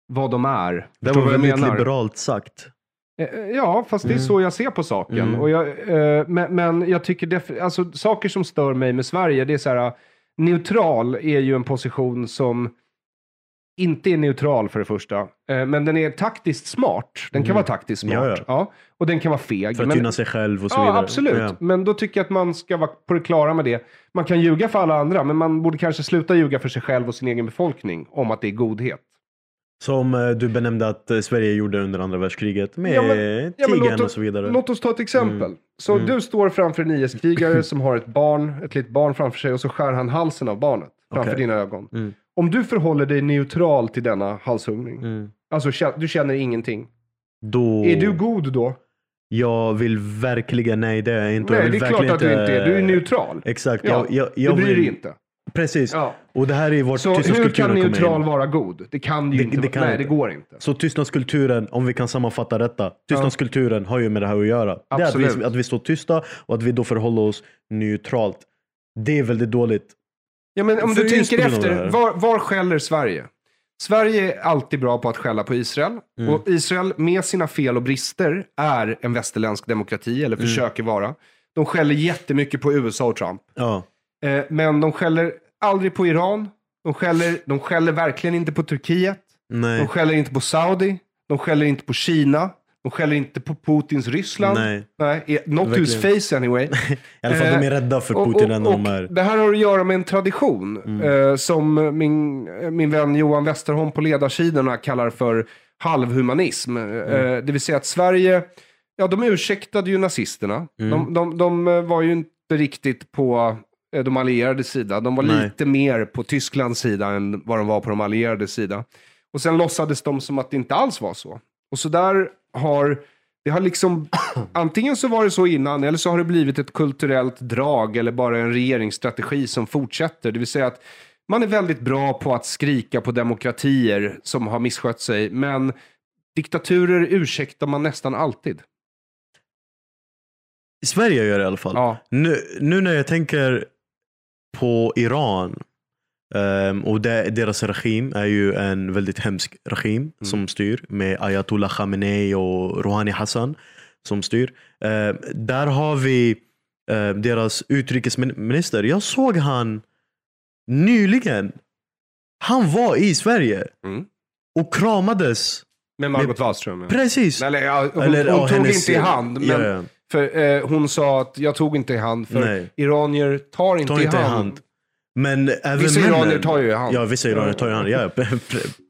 vad de är. Det var väldigt liberalt sagt. Ja, fast det är mm. så jag ser på saken. Mm. Och jag, eh, men, men, jag tycker, def- alltså saker som stör mig med Sverige, det är så här, neutral är ju en position som inte är neutral för det första. Eh, men den är taktiskt smart. Den kan mm. vara taktiskt smart. Ja, ja. ja, Och den kan vara feg. För att gynna sig själv och så ja, vidare. Absolut. Ja. Men då tycker jag att man ska vara på det klara med det. Man kan ljuga för alla andra, men man borde kanske sluta ljuga för sig själv och sin egen befolkning om att det är godhet. Som eh, du benämnde att eh, Sverige gjorde under andra världskriget med ja, men, ja, tigern och så vidare. Låt oss ta ett exempel. Mm. Så mm. du står framför en IS-krigare som har ett barn, ett litet barn framför sig och så skär han halsen av barnet framför okay. dina ögon. Mm. Om du förhåller dig neutral till denna halshuggning, mm. alltså du känner ingenting. Då... Är du god då? Jag vill verkligen, nej det är jag inte. Nej, det är klart att du inte är. Du är neutral. Exakt. Ja, jag, jag, jag du bryr dig inte. Precis. Ja. Och det här är vårt Så hur kan neutral vara god? Det kan ju det, inte. Det kan nej, det går inte. Så tystnadskulturen, om vi kan sammanfatta detta. Tystnadskulturen ja. har ju med det här att göra. Absolut. Det är att vi, att vi står tysta och att vi då förhåller oss neutralt. Det är väldigt dåligt. Ja, men om För du tänker efter, var, var skäller Sverige? Sverige är alltid bra på att skälla på Israel. Mm. Och Israel med sina fel och brister är en västerländsk demokrati, eller mm. försöker vara. De skäller jättemycket på USA och Trump. Ja. Eh, men de skäller aldrig på Iran. De skäller, de skäller verkligen inte på Turkiet. Nej. De skäller inte på Saudi. De skäller inte på Kina. De skäller inte på Putins Ryssland. Nej. Nej not to his face anyway. I alla fall eh, de är rädda för Putin och, och, de är. Det här har att göra med en tradition. Mm. Eh, som min, min vän Johan Westerholm på ledarsidorna kallar för halvhumanism. Eh, mm. det vill säga att Sverige, ja de ursäktade ju nazisterna. Mm. De, de, de var ju inte riktigt på Eh, de allierade sida. De var Nej. lite mer på Tysklands sida än vad de var på de allierade sida. Och sen låtsades de som att det inte alls var så. Och så där har det har liksom, antingen så var det så innan, eller så har det blivit ett kulturellt drag, eller bara en regeringsstrategi som fortsätter. Det vill säga att man är väldigt bra på att skrika på demokratier som har misskött sig, men diktaturer ursäktar man nästan alltid. I Sverige gör det i alla fall. Ja. Nu, nu när jag tänker på Iran um, och det, deras regim är ju en väldigt hemsk regim mm. som styr med Ayatollah Khamenei och Rouhani Hassan som styr. Uh, där har vi uh, deras utrikesminister. Jag såg han nyligen. Han var i Sverige mm. och kramades. Med Margot Wallström? Ja. Precis. Eller, ja, hon, Eller, hon tog hennes, inte i hand. Men, ja. För eh, hon sa att jag tog inte i hand, för Nej. iranier tar inte, tar inte i hand. hand. Men även vissa männen, iranier tar ju i hand. Ja, vissa iranier tar i hand. Ja,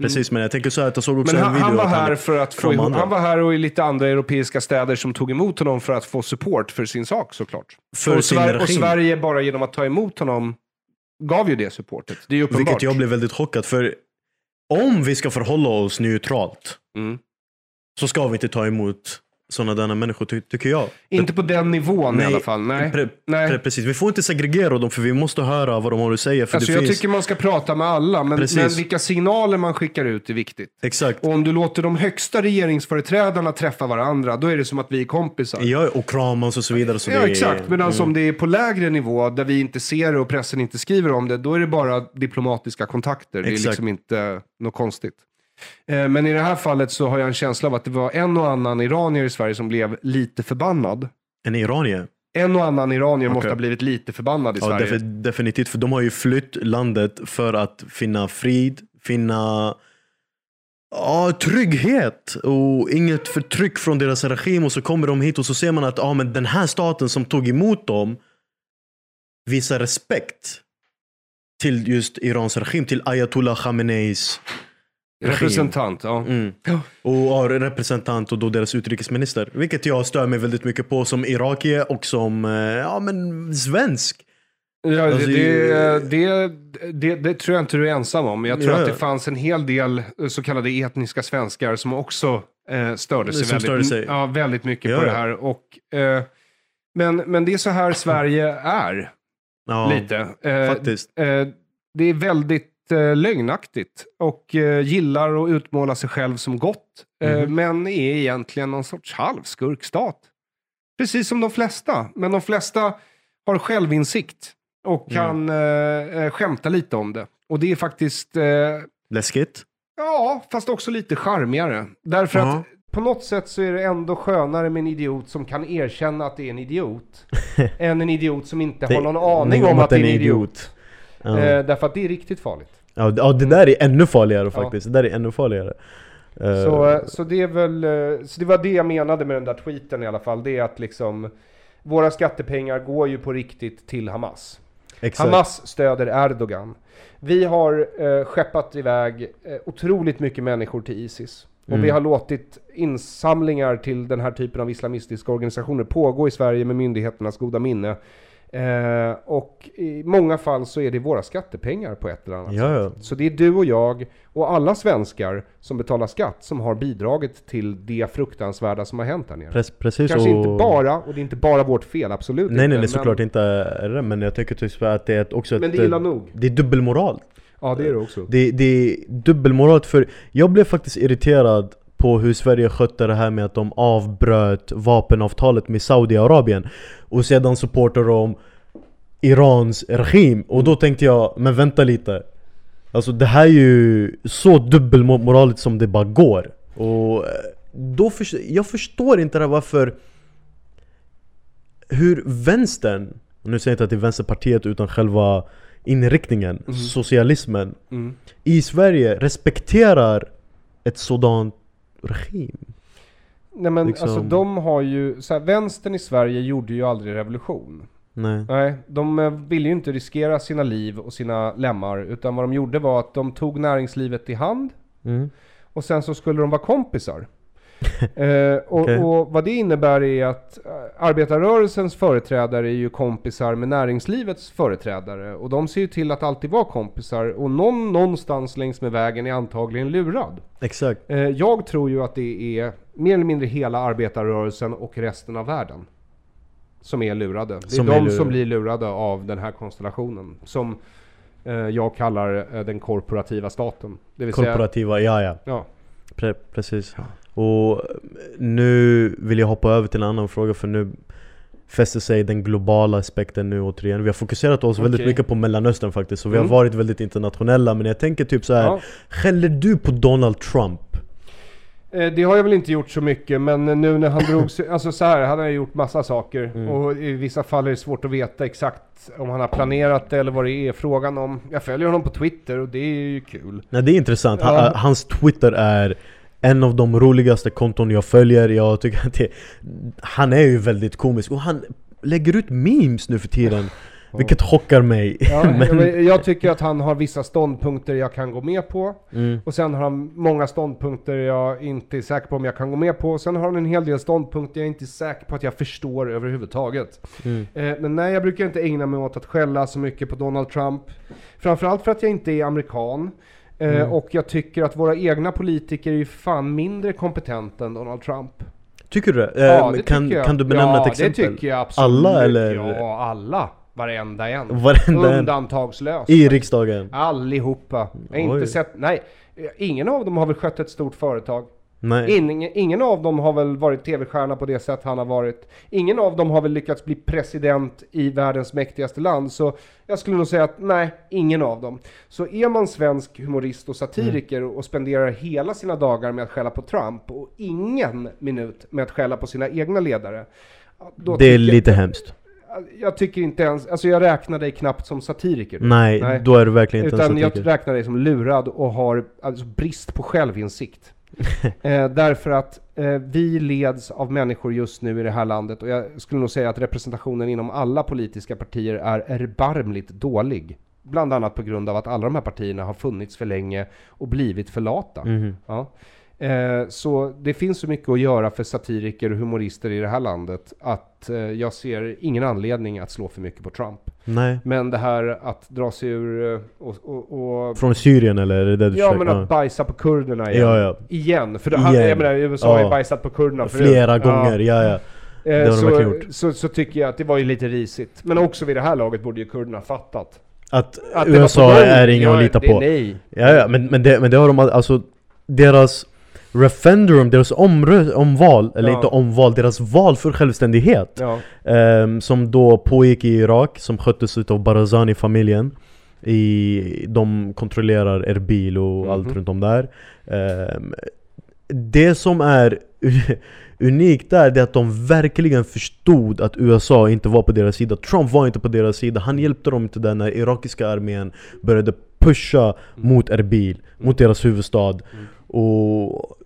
precis, men jag tänker så att jag såg också men han, en video. Han var här för att få ihop, Han var här och i lite andra europeiska städer som tog emot honom för att få support för sin sak såklart. För och, sin Sver och Sverige bara genom att ta emot honom gav ju det supportet. Det är ju uppenbart. Vilket jag blev väldigt chockad för. Om vi ska förhålla oss neutralt mm så ska vi inte ta emot sådana där människor, ty tycker jag. Inte på den nivån nej, i alla fall. Nej. Pre nej. precis, vi får inte segregera dem för vi måste höra vad de har att säga. För alltså, jag finns... tycker man ska prata med alla, men, men, vilka signaler man skickar ut är viktigt. Exakt. Och om du låter de högsta regeringsföreträdarna träffa varandra, då är det som att vi är kompisar. Ja, och kramas och så vidare. Så ja, det exakt. Medan mm. om det är på lägre nivå, där vi inte ser det och pressen inte skriver om det, då är det bara diplomatiska kontakter. Exakt. Det är liksom inte något konstigt. Eh, men i det här fallet så har jag en känsla av att det var en och annan iranier i Sverige som blev lite förbannad. En iranier? En och annan iranier okay. måste ha blivit lite förbannad i ja, Sverige. definitivt, för de har ju flytt landet för att finna frid, finna ja, trygghet och inget förtryck från deras regim. Och så kommer de hit och så ser man att ja, men den här staten som tog emot dem visar respekt till just Irans regim, till ayatollah Khameneis Representant, ja. Mm. Och ja, representant och då deras utrikesminister. Vilket jag stör mig väldigt mycket på som irakier och som eh, ja, men svensk. Ja, alltså, det, det, det, det, tror jag inte du är ensam om. Jag tror ja. att det fanns en hel del så kallade etniska svenskar som också eh, störde sig, väldigt, störde sig. Ja, väldigt mycket ja. på det här. Och, eh, men, men det är så här Sverige är. Ja, lite. Eh, faktiskt. Eh, det är väldigt eh, lögnaktigt och eh, gillar att utmåla sig själv som gott. Eh, mm. Men är egentligen någon sorts halvskurkstat. Precis som de flesta. Men de flesta har självinsikt och mm. kan mm. skämta lite om det. Och det är faktiskt... Eh, Läskigt? Ja, fast också lite charmigare. Därför uh -huh. att på något sätt så är det ändå skönare med en idiot som kan erkänna att det är en idiot. än en idiot som inte har någon aning om att det är en idiot. -huh. eh, därför att det är riktigt farligt. Ja, ja det där är ännu farligare faktiskt. Ja. Det där är ännu farligare. Så, uh, så det är väl, eh, så det var det jag menade med den där tweeten i alla fall. Det är att liksom våra skattepengar går ju på riktigt till Hamas. Exakt. Hamas stöder Erdogan. Vi har eh, skeppat iväg eh, otroligt mycket människor till Isis. Och mm. vi har låtit insamlingar till den här typen av islamistiska organisationer pågå i Sverige med myndigheternas goda minne. Eh, och i många fall så är det våra skattepengar på ett eller annat ja, sätt. Så det är du och jag och alla svenskar som betalar skatt som har bidragit till det fruktansvärda som har hänt här nere. Precis, Kanske och... inte bara, och det är inte bara vårt fel, absolut Nej inte, nej, nej såklart men... inte är det, men jag tycker typ att det är också Men det är illa nog. Det är dubbelmoral. Ja det är det också. Det, det är dubbelmoral, för jag blev faktiskt irriterad på hur Sverige skötte det här med att de avbröt vapenavtalet med Saudiarabien Och sedan supportar de Irans regim Och då tänkte jag, men vänta lite Alltså det här är ju så dubbelmoraliskt som det bara går Och eh, då för, jag förstår inte det varför Hur vänstern, nu säger jag inte att det är vänsterpartiet utan själva inriktningen, mm. socialismen mm. I Sverige respekterar ett sådant regim. Nej men liksom... alltså de har ju, så här, vänstern i Sverige gjorde ju aldrig revolution. Nej. Nej, de eh, ville ju inte riskera sina liv och sina lemmar, utan vad de gjorde var att de tog näringslivet i hand, mm. och sen så skulle de vara kompisar. Eh, och, okay. och, vad det innebär är att eh, arbetarrörelsens företrädare är ju kompisar med näringslivets företrädare. Och de ser ju till att alltid vara kompisar. Och någon någonstans längs med vägen är antagligen lurad. Exakt. Eh, jag tror ju att det är mer eller mindre hela arbetarrörelsen och resten av världen. Som är lurade. Det är som de är lurade. som blir lurade av den här konstellationen. Som eh, jag kallar den korporativa staten. Korporativa, säga, ja ja. ja. Pre precis. Ja. Och nu vill jag hoppa över till en annan fråga för nu fäster sig den globala aspekten nu återigen. Vi har fokuserat oss okay. väldigt mycket på mellanöstern faktiskt, så vi mm. har varit väldigt internationella. Men jag tänker typ så här. Ja. skäller du på Donald Trump? Eh, det har jag väl inte gjort så mycket, men nu när han drog sig, alltså så här, han har gjort massa saker. Mm. Och i vissa fall är det svårt att veta exakt om han har planerat det eller vad det är frågan om. Jag följer honom på Twitter och det är ju kul. Nej det är intressant, ja. hans Twitter är en av de roligaste konton jag följer, jag tycker att det, Han är ju väldigt komisk. Och han lägger ut memes nu för tiden Vilket chockar mig. Ja, Men... Jag tycker att han har vissa ståndpunkter jag kan gå med på. Mm. Och sen har han många ståndpunkter jag inte är säker på om jag kan gå med på. Sen har han en hel del ståndpunkter jag inte är säker på att jag förstår överhuvudtaget. Mm. eh, Men nej, jag brukar inte ägna mig åt att skälla så mycket på Donald Trump. Framförallt för att jag inte är amerikan mm. Och jag tycker att våra egna politiker är ju fan mindre kompetenta än Donald Trump. Tycker du det? Eh, ja, det kan, kan du benämna ja, ett exempel? Ja, det tycker jag absolut. Alla eller? Ja, alla. Varenda en. Varenda Undantagslöst. I riksdagen? Allihopa. Jag har inte sett, nej. Ingen av dem har väl skött ett stort företag. Nej. Ingen, ingen av dem har väl varit tv-stjärna på det sätt han har varit. Ingen av dem har väl lyckats bli president i världens mäktigaste land. Så jag skulle nog säga att nej, ingen av dem. Så är man svensk humorist och satiriker mm. och spenderar hela sina dagar med att skälla på Trump och ingen minut med att skälla på sina egna ledare. det är lite jag, hemskt. Jag tycker inte ens, alltså jag räknar dig knappt som satiriker. Nej, Nej. då är du verkligen inte Utan en satiriker. jag räknar dig som lurad och har alltså brist på självinsikt. eh, därför att eh, vi leds av människor just nu i det här landet och jag skulle nog säga att representationen inom alla politiska partier är erbarmligt dålig. Bland annat på grund av att alla de här partierna har funnits för länge och blivit för lata. Mm. Ja. Eh, så det finns så mycket att göra för satiriker och humorister i det här landet att eh, jag ser ingen anledning att slå för mycket på Trump. Nej. Men det här att dra sig ur eh, och, och, och Från Syrien eller är det det du Ja men att bajsa på kurderna igen. Ja, ja. Igen. För han, igen. jag menar USA ja. har ju bajsat på kurderna förut. Flera gånger, ja ja. Det har så. Så, så tycker jag att det var ju lite risigt. Men också vid det här laget borde ju kurderna fattat. Att, att USA är ingen att lita på. Nej. Ja, ja, men, men, det, men det har de alltså, deras referendum, deras omrö- omval, eller ja. inte omval, deras val för självständighet ja. um, Som då pågick i Irak, som sköttes av Barazani-familjen i, De kontrollerar Erbil och mm -hmm. allt runt om där um, Det som är unikt där, det är att de verkligen förstod att USA inte var på deras sida Trump var inte på deras sida, han hjälpte dem inte där när irakiska armén började pusha mm. mot Erbil, mot deras huvudstad mm. Och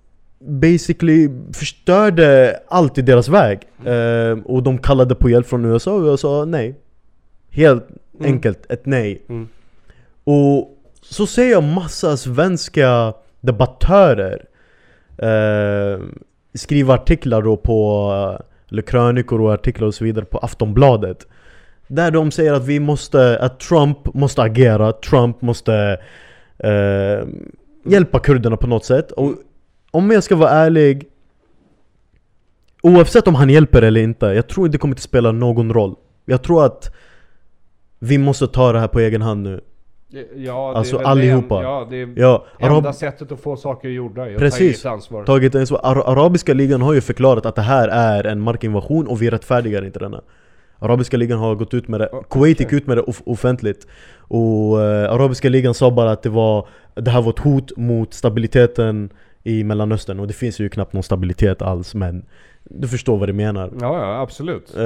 basically förstörde allt i deras väg. Mm. och de kallade på hjälp från USA och USA sa nej. Helt mm. enkelt ett nej. Mm. Och så ser jag massa svenska debattörer eh, skriva artiklar då på, eller krönikor och artiklar och så vidare på Aftonbladet. Där de säger att vi måste, att Trump måste agera, Trump måste eh, hjälpa kurderna på något sätt. Och om jag ska vara ärlig Oavsett om han hjälper eller inte, jag tror inte det kommer att spela någon roll. Jag tror att vi måste ta det här på egen hand nu. Ja, det alltså är allihopa. En, ja, det är ja, enda sättet att få saker gjorda. Är Precis, ta ansvar. Tagit ansvar. Ar Arabiska ligan har ju förklarat att det här är en markinvasion och vi rättfärdigar inte denna. Arabiska ligan har gått ut med det, Kuwait gick ut med det off offentligt. Och uh, Arabiska ligan sa bara att det var Det här var ett hot mot stabiliteten i Mellanöstern och det finns ju knappt någon stabilitet alls men du förstår vad det menar? Ja, ja absolut. Uh,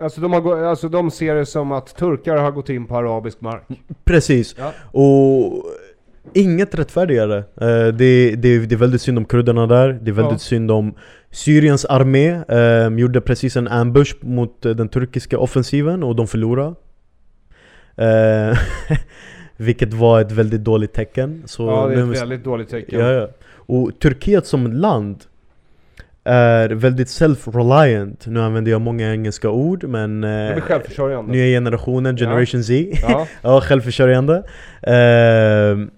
alltså, de har, alltså de ser det som att turkar har gått in på arabisk mark. Precis. Ja. Och inget rättfärdigare. Uh, det, det, det är väldigt synd om kurderna där. Det är väldigt ja. synd om Syriens armé. Uh, gjorde precis en ambush mot den turkiska offensiven och de förlorade. Vilket var ett väldigt dåligt tecken. Så ja, det är ett väldigt dåligt tecken. Ja, ja. Och Turkiet som land är väldigt self-reliant. Nu använder jag många engelska ord men... Eh, självförsörjande. Nya generationen, generation ja. Z. Ja. ja, självförsörjande. Eh,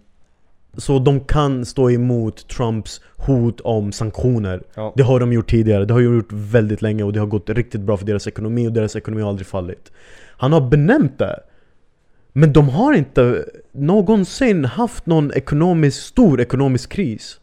så de kan stå emot Trumps hot om sanktioner. Ja. Det har de gjort tidigare, det har de gjort väldigt länge och det har gått riktigt bra för deras ekonomi och deras ekonomi har aldrig fallit. Han har benämnt det. Men de har inte någonsin haft någon ekonomisk, stor ekonomisk kris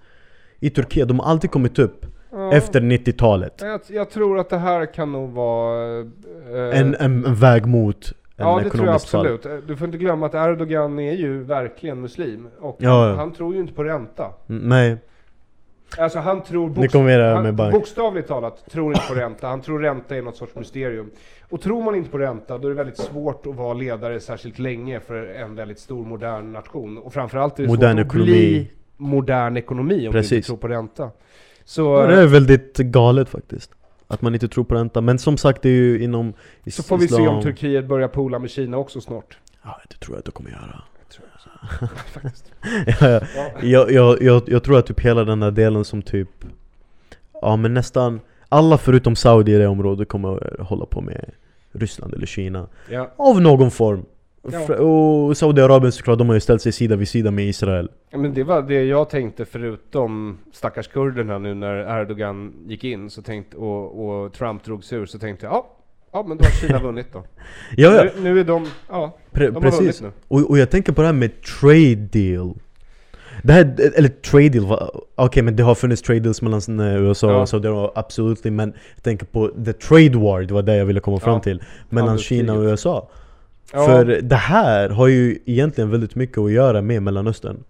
i Turkiet. De har alltid kommit upp ja. efter 90-talet. Jag, jag, tror att det här kan nog vara... Eh, en, en, en, väg mot en Ja det tror jag absolut. Fall. Du får inte glömma att Erdogan är ju verkligen muslim. Och ja, han, tror ju inte på ränta. Mm, nej. Alltså han tror bokst han, bokstavligt talat tror inte på ränta. Han tror ränta är något sorts mysterium. Och tror man inte på ränta, då är det väldigt svårt att vara ledare särskilt länge för en väldigt stor modern nation. Och framförallt är det modern svårt ekonomi. att bli modern ekonomi om Precis. du inte tror på ränta. Så, det är väldigt galet faktiskt. Att man inte tror på ränta. Men som sagt, det är ju inom is Så får vi se om Turkiet börjar pola med Kina också snart. Ja, det tror jag att de kommer göra. Faktiskt. ja, ja. Jag, jag, jag, jag, tror att typ hela den här delen som typ Ja men nästan alla förutom Saudi i det området kommer att hålla på med Ryssland eller Kina ja. Av någon form Ja. Och Saudiarabien såklart, de har ju ställt sig sida vid sida med Israel. Men det var det jag tänkte förutom stackars kurderna nu när Erdogan gick in så tänkte, och, och Trump drog sig ur så tänkte jag ja, ja men då har Kina vunnit då. ja, ja. Nu, nu, är de, ja, Pre de precis. Och, och jag tänker på det här med trade deal. Det här, eller trade deal, okej okay, men det har funnits trade deals mellan USA ja. och Saudiarabien, absolut Men jag tänker på the trade war, det var det jag ville komma fram till Mellan Kina och USA ja. För det här har ju egentligen väldigt mycket att göra med Mellanöstern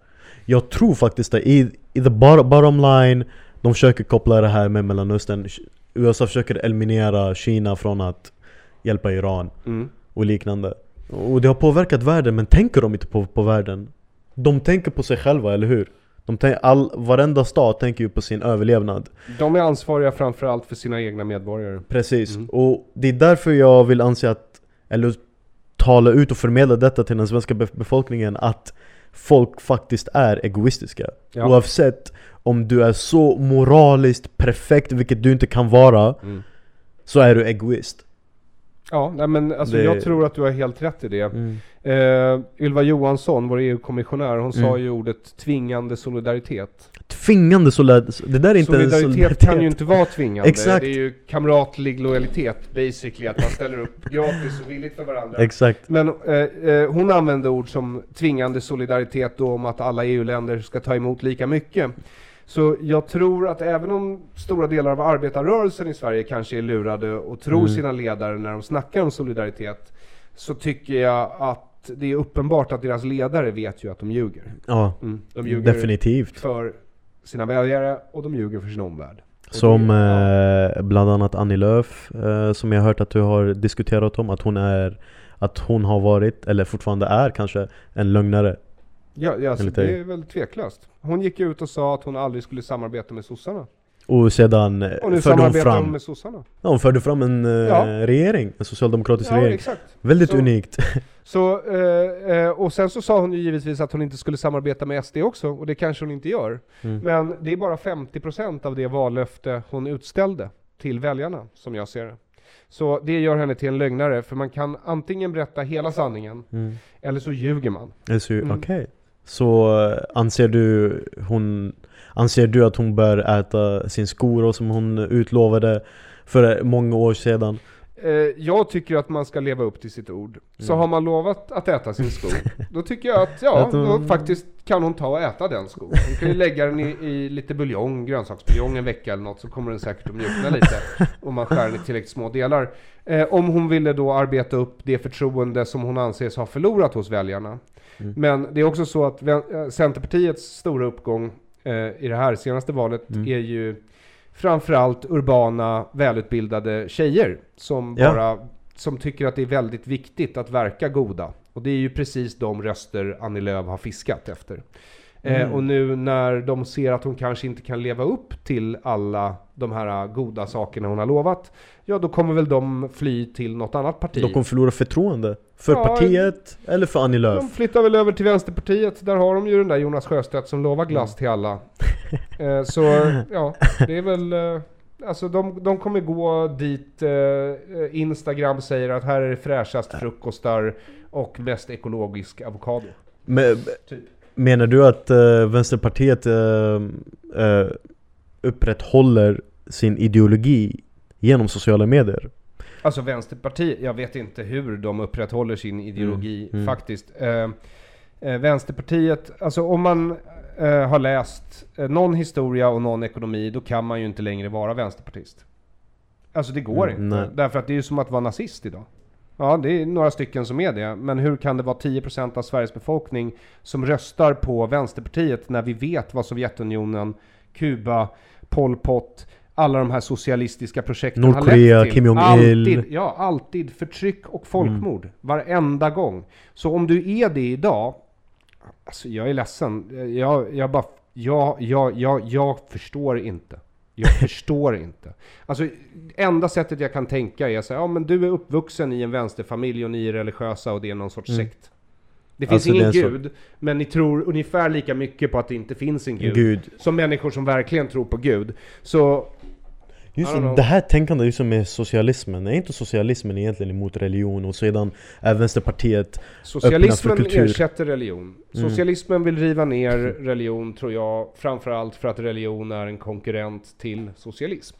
Jag tror faktiskt att i, i the bottom line De försöker koppla det här med Mellanöstern USA försöker eliminera Kina från att hjälpa Iran mm. och liknande Och det har påverkat världen, men tänker de inte på, på världen? De tänker på sig själva, eller hur? De tänker, all, varenda stat tänker ju på sin överlevnad De är ansvariga framförallt för sina egna medborgare Precis, mm. och det är därför jag vill anse att, eller tala ut och förmedla detta till den svenska befolkningen Att folk faktiskt är egoistiska ja. Oavsett om du är så moraliskt perfekt, vilket du inte kan vara mm. Så är du egoist Ja, nej men alltså det... jag tror att du har helt rätt i det. Mm. Uh, Ylva Johansson, vår EU-kommissionär, hon mm. sa ju ordet tvingande solidaritet. Tvingande solidaritet? Det där är inte solidaritet, solidaritet kan ju inte vara tvingande. Exakt. Det är ju kamratlig lojalitet, basically, att man ställer upp gratis och villigt för varandra. Exakt. Men uh, uh, hon använde ord som tvingande solidaritet då om att alla EU-länder ska ta emot lika mycket. Så jag tror att även om stora delar av arbetarrörelsen i Sverige kanske är lurade och tror mm. sina ledare när de snackar om solidaritet, så tycker jag att det är uppenbart att deras ledare vet ju att de ljuger. Ja, mm. de ljuger definitivt. för sina väljare och de ljuger för sin omvärld. Som eh, bland annat Annie Lööf, eh, som jag har hört att du har diskuterat om, att hon är att hon har varit, eller fortfarande är kanske, en lögnare Ja, ja alltså, det är väl tveklöst. Hon gick ut och sa att hon aldrig skulle samarbeta med sossarna. Och sedan och nu förde hon fram... Med sossarna. Ja, hon förde fram en uh, ja. regering, en socialdemokratisk ja, regering. Exakt. Väldigt så, unikt. Så, uh, och sen så sa hon ju givetvis att hon inte skulle samarbeta med SD också, och det kanske hon inte gör. Mm. Men det är bara 50% av det vallöfte hon utställde till väljarna, som jag ser det. Så det gör henne till en lögnare, för man kan antingen berätta hela sanningen, mm. eller så ljuger man. Mm. Okej. Okay. Så eh, anser du, hon, anser du att hon bör äta sin skor som hon utlovade för många år sedan? Eh, jag tycker att man ska leva upp till sitt ord. Så mm. har man lovat att äta sin sko, då tycker jag att ja, då faktiskt kan hon ta och äta den skon. Hon kan ju lägga den i, i lite buljong, grönsaksbuljong en vecka eller något, så kommer den säkert att mjukna lite. Om man skär den i tillräckligt små delar. Eh, om hon ville då arbeta upp det förtroende som hon anses ha förlorat hos väljarna. Mm. Men det är också så att eh, Centerpartiets stora uppgång i det här senaste valet mm. är ju framförallt urbana, välutbildade tjejer som ja. bara som tycker att det är väldigt viktigt att verka goda. Och det är ju precis de röster Annie Lööf har fiskat efter. Eh, mm. Eh, och nu när de ser att hon kanske inte kan leva upp till alla de här goda sakerna hon har lovat, ja då kommer väl de fly till något annat parti. De kommer förlora förtroende? För ja, partiet eller för Annie Lööf? De flyttar väl över till Vänsterpartiet, där har de ju den där Jonas Sjöstedt som lovar glass mm. till alla. eh, så ja, det är väl... Eh, alltså de, de kommer gå dit eh, Instagram säger att här är det fräschast frukostar och mest ekologisk avokado. Men, typ. Menar du att uh, Vänsterpartiet uh, uh, upprätthåller sin ideologi genom sociala medier? Alltså Vänsterpartiet, jag vet inte hur de upprätthåller sin ideologi mm, mm. faktiskt. Vänsterpartiet, alltså om man har läst någon historia och någon ekonomi, då kan man ju inte längre vara vänsterpartist. Alltså det går mm, inte. Nej. Därför att det är ju som att vara nazist idag. Ja, det är några stycken som är det. Men hur kan det vara 10% av Sveriges befolkning som röstar på Vänsterpartiet när vi vet vad Sovjetunionen, Kuba, Pol Pot, alla de här socialistiska projekten Nordkorea, har lett till. Kim Jong-Il. Ja, alltid förtryck och folkmord. Mm. Varenda gång. Så om du är det idag, alltså jag är ledsen. Jag, jag bara, jag, jag, jag, jag förstår inte. Jag förstår inte. Alltså, enda sättet jag kan tänka är så ja men du är uppvuxen i en vänsterfamilj och ni är religiösa och det är någon sorts mm. sekt. Det finns alltså, ingen gud, så... men ni tror ungefär lika mycket på att det inte finns en gud, gud, som människor som verkligen tror på gud. Så Just det här tänkandet just med socialismen, är inte socialismen egentligen emot religion? Och sedan är Vänsterpartiet Socialismen öppna för kultur. ersätter religion. Mm. Socialismen vill riva ner religion, tror jag, framförallt för att religion är en konkurrent till socialism.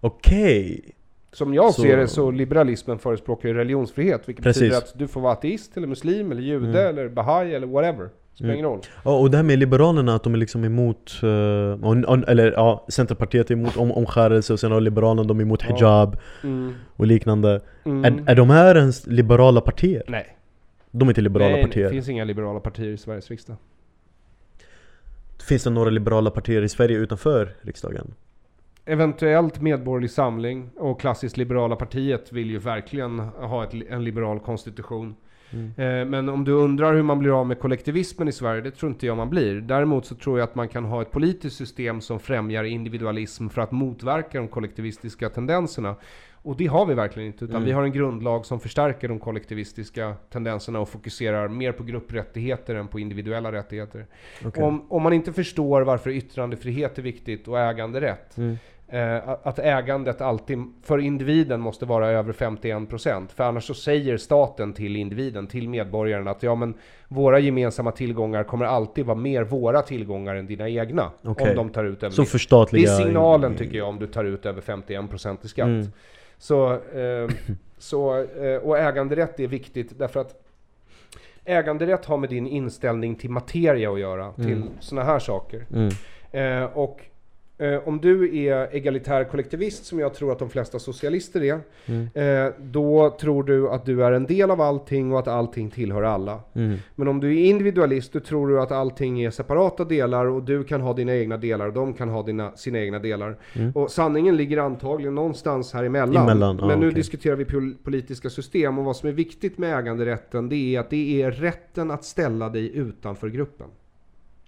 Okej. Okay. Som jag så... ser det så liberalismen förespråkar religionsfrihet, vilket Precis. betyder att du får vara ateist, eller muslim, eller jude, mm. eller bahai, eller whatever. Spelar ingen roll. Ja, och det här med Liberalerna, att de är liksom emot, uh, eller ja, Centerpartiet är emot om, omskärelse och sen har Liberalerna, de är emot hijab mm. och liknande. Mm. Är, är de här ens liberala partier? Nej. De är inte liberala Nej, partier? det finns inga liberala partier i Sveriges riksdag. Finns det några liberala partier i Sverige utanför riksdagen? Eventuellt Medborgerlig Samling och Klassiskt Liberala Partiet vill ju verkligen ha ett, en liberal konstitution. Mm. Eh, men om du undrar hur man blir av med kollektivismen i Sverige, det tror inte jag man blir. Däremot så tror jag att man kan ha ett politiskt system som främjar individualism för att motverka de kollektivistiska tendenserna. Och det har vi verkligen inte, utan mm. vi har en grundlag som förstärker de kollektivistiska tendenserna och fokuserar mer på grupprättigheter än på individuella rättigheter. Okay. Om, om man inte förstår varför yttrandefrihet är viktigt och äganderätt, mm. Eh, att ägandet alltid för individen måste vara över 51%. För annars så säger staten till individen, till medborgaren att ja men våra gemensamma tillgångar kommer alltid vara mer våra tillgångar än dina egna. Okay. Om de tar ut över... Så förstatliga... Det är signalen tycker jag om du tar ut över 51% i skatt. Mm. Så, eh, så, eh, och äganderätt är viktigt därför att äganderätt har med din inställning till materia att göra, till mm. sådana här saker. Mm. Eh, och Eh, om du är egalitär kollektivist, som jag tror att de flesta socialister är, mm. eh, då tror du att du är en del av allting och att allting tillhör alla. Mm. Men om du är individualist, då tror du att allting är separata delar och du kan ha dina egna delar och de kan ha dina, sina egna delar. Mm. Och sanningen ligger antagligen någonstans här emellan. emellan. Men ah, nu okay. diskuterar vi politiska system och vad som är viktigt med äganderätten, det är att det är rätten att ställa dig utanför gruppen.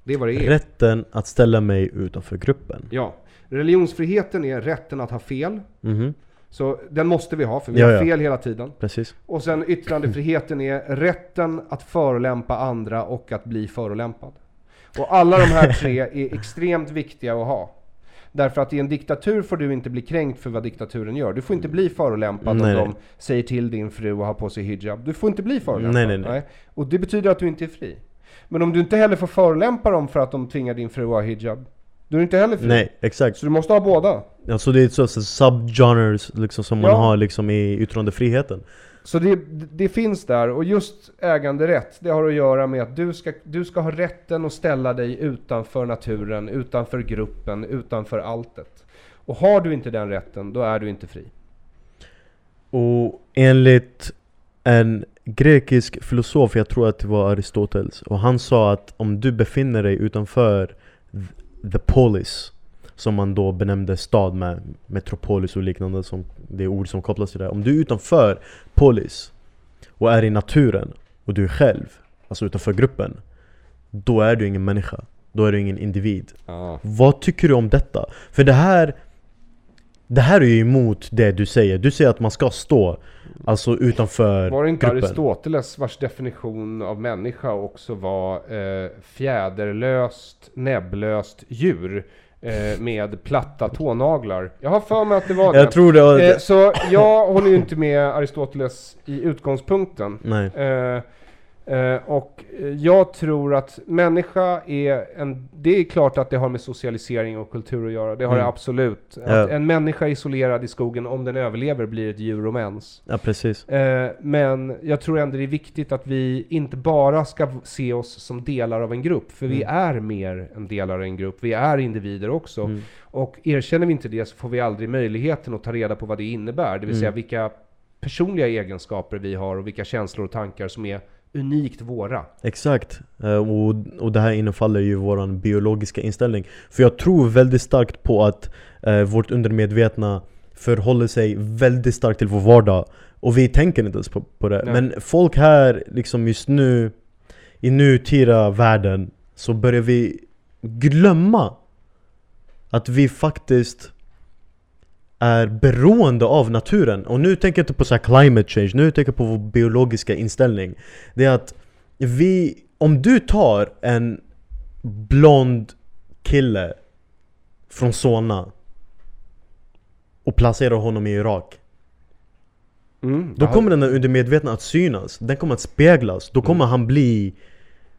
Det är vad det är. Rätten att ställa mig utanför gruppen. Ja. Religionsfriheten är rätten att ha fel. Mm. Så den måste vi ha, för vi ja, har fel ja. hela tiden. Precis. Och sen yttrandefriheten är rätten att förolämpa andra och att bli förolämpad. Och alla de här tre är extremt viktiga att ha. Därför att i en diktatur får du inte bli kränkt för vad diktaturen gör. Du får inte bli förolämpad nej, om de säger till din fru att ha på sig hijab. Du får inte bli förolämpad. Nej, nej, nej. Och det betyder att du inte är fri. Men om du inte heller får förolämpa dem för att de tvingar din fru att ha hijab, då är du inte heller fri. Nej, exakt. Så du måste ha båda. Ja, så det är så, så subgenres liksom, som man har liksom i yttrandefriheten. Så det, det, finns där, och just äganderätt, det har att göra med att du ska, du ska ha rätten att ställa dig utanför naturen, utanför gruppen, utanför alltet. Och har du inte den rätten, då är du inte fri. Och enligt en grekisk filosof, jag tror att det var Aristoteles, och han sa att om du befinner dig utanför the polis, som man då benämnde stad med, metropolis och liknande, som det är ord som kopplas till det. Om du är utanför polis och är i naturen, och du är själv, alltså utanför gruppen, då är du ingen människa. Då är du ingen individ. Ah. Vad tycker du om detta? För det här det här är ju emot det du säger. Du säger att man ska stå Alltså utanför Var det inte gruppen. Aristoteles vars definition av människa också var eh, fjäderlöst, näbblöst djur? Eh, med platta tånaglar. Jag har för mig att det var det. Jag tror det var eh, Så jag håller ju inte med Aristoteles i utgångspunkten. Nej. Eh, och jag tror att människa är en... Det är klart att det har med socialisering och kultur att göra. Det har mm. det absolut. Ja. En människa isolerad i skogen, om den överlever, blir ett djur och mens. Ja, precis. Eh, men jag tror ändå det är viktigt att vi inte bara ska se oss som delar av en grupp. För mm. vi är mer än delar av en grupp. Vi är individer också. Mm. Och erkänner vi inte det så får vi aldrig möjligheten att ta reda på vad det innebär. Det vill säga mm. vilka personliga egenskaper vi har och vilka känslor och tankar som är unikt våra. Exakt, eh, och, och det här innefaller ju vår biologiska inställning. För jag tror väldigt starkt på att eh, vårt undermedvetna förhåller sig väldigt starkt till vår vardag. Och vi tänker inte ens på, på det. Nej. Men folk här, liksom just nu, i nutida världen, så börjar vi glömma att vi faktiskt är beroende av naturen. Och nu tänker jag inte på så climate change, nu tänker jag på vår biologiska inställning. Det är att vi, om du tar en blond kille från Solna och placerar honom i Irak. Mm, Då kommer den undermedvetna att synas, den kommer att speglas. Då kommer han bli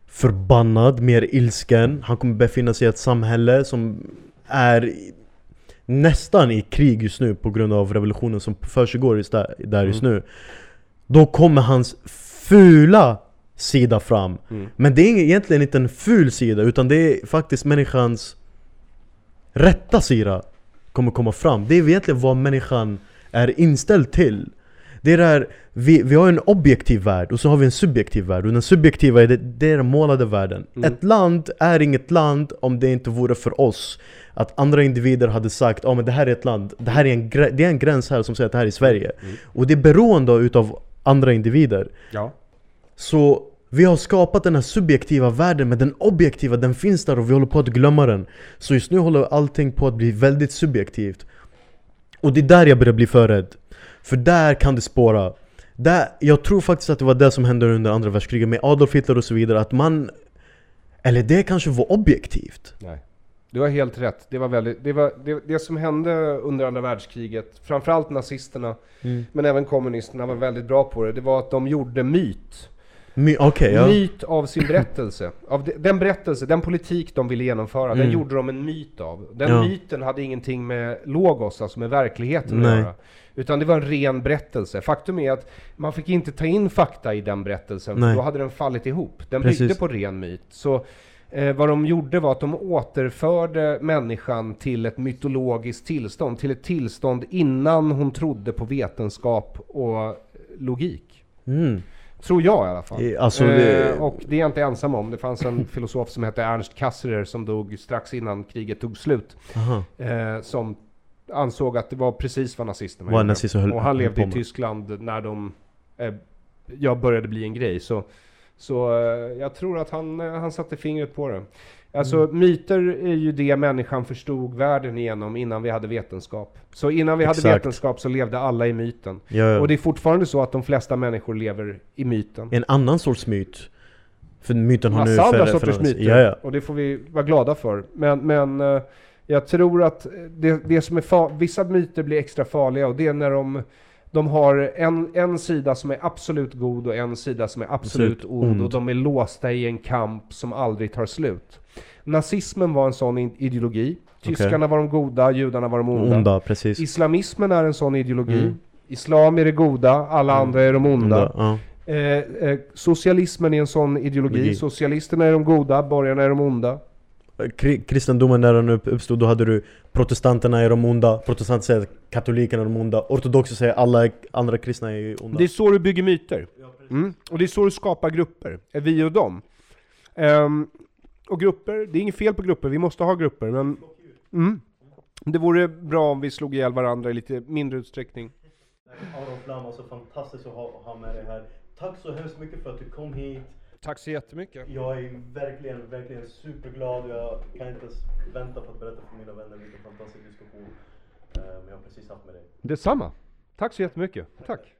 förbannad, mer ilsken. Han kommer befinna sig i ett samhälle som är nästan i krig just nu på grund av revolutionen som försiggår just där, där just nu. Då kommer hans fula sida fram. Mm. Men det är egentligen inte en ful sida, utan det är faktiskt människans rätta sida kommer komma fram. Det är egentligen vad människan är inställd till. Det är där, vi, vi har en objektiv värld och så har vi en subjektiv värld. Och den subjektiva är, det, det är den målade världen. Mm. Ett land är inget land om det inte vore för oss. Att andra individer hade sagt att men det här är ett land, det, här är en, det är en gräns här som säger att det här är Sverige. Mm. Och det är beroende utav andra individer. Ja. Så vi har skapat den här subjektiva världen, men den objektiva den finns där och vi håller på att glömma den. Så just nu håller allting på att bli väldigt subjektivt. Och det är där jag börjar bli för rädd. För där kan det spåra. Där, jag tror faktiskt att det var det som hände under andra världskriget med Adolf Hitler och så vidare. Att man... Eller det kanske var objektivt. Nej. Du har helt rätt. Det var väldigt, det, var, det, det som hände under andra världskriget, framförallt nazisterna, men även kommunisterna var väldigt bra på det. Det var att de gjorde myt. My- Okej, ja. Myt av sin berättelse. Av de, den berättelse, den politik de ville genomföra, den gjorde de en myt av. Den Mm. Ja. myten hade ingenting med logos, alltså med verkligheten Nej. att göra. Utan det var en ren berättelse. Faktum är att man fick inte ta in fakta i den berättelsen, för Nej. då hade den fallit ihop. Den Precis. byggde på ren myt. Så eh, vad de gjorde var att de återförde människan till ett mytologiskt tillstånd, till ett tillstånd innan hon trodde på vetenskap och logik. Mm. Tror jag i alla fall. Alltså det- eh, och det är jag inte ensam om. Det fanns en filosof som hette Ernst Cassirer som dog strax innan kriget tog slut. Eh, som ansåg att det var precis vad nazisterna gjorde. nazister och han levde i. Tyskland när de eh, jag började bli en grej. Så, så eh, jag tror att han, eh, han satte fingret på det. Alltså Mm. myter är ju det människan förstod världen igenom innan vi hade vetenskap. Så innan vi hade Exakt. vetenskap så levde alla i myten. Ja, ja. Och det är fortfarande så att de flesta människor lever i myten. En annan sorts myt. För myten har nu Massa andra för- sorters myter. Ja. Och det får vi vara glada för. Men, men eh, jag tror att det, det som är fa- vissa myter blir extra farliga och det är när de, de har en, en sida som är absolut god och en sida som är absolut ond. Och de är låsta i en kamp som aldrig tar slut. Nazismen var en sån ideologi. Tyskarna var de goda, judarna var de onda. Onda, precis. Islamismen är en sån ideologi. Mm. Islam är det goda, alla andra är de onda. ja. Eh, eh, socialismen är en sån ideologi. Ideologi. Socialisterna är de goda, borgarna är de onda. Kri- Kristendomen när den upp- uppstod, då hade du protestanterna är de onda, protestanter säger katolikerna är de onda, ortodoxer säger alla andra kristna är onda. Det är så du bygger myter. Mm. Och det är så du skapar grupper. Eh, Vi och dem. Ehm, och grupper, det är inget fel på grupper, vi måste ha grupper, men... Mm. Det vore bra om vi slog ihjäl varandra i lite mindre utsträckning. Aron Flam, alltså fantastiskt att ha, ha med dig här. Tack så hemskt mycket för att du kom hit. Tack så jättemycket. Jag är verkligen, verkligen superglad. Jag kan inte ens vänta på att berätta för mina vänner vilken fantastisk diskussion eh, jag har precis haft med dig. Detsamma. Tack så jättemycket. Tack.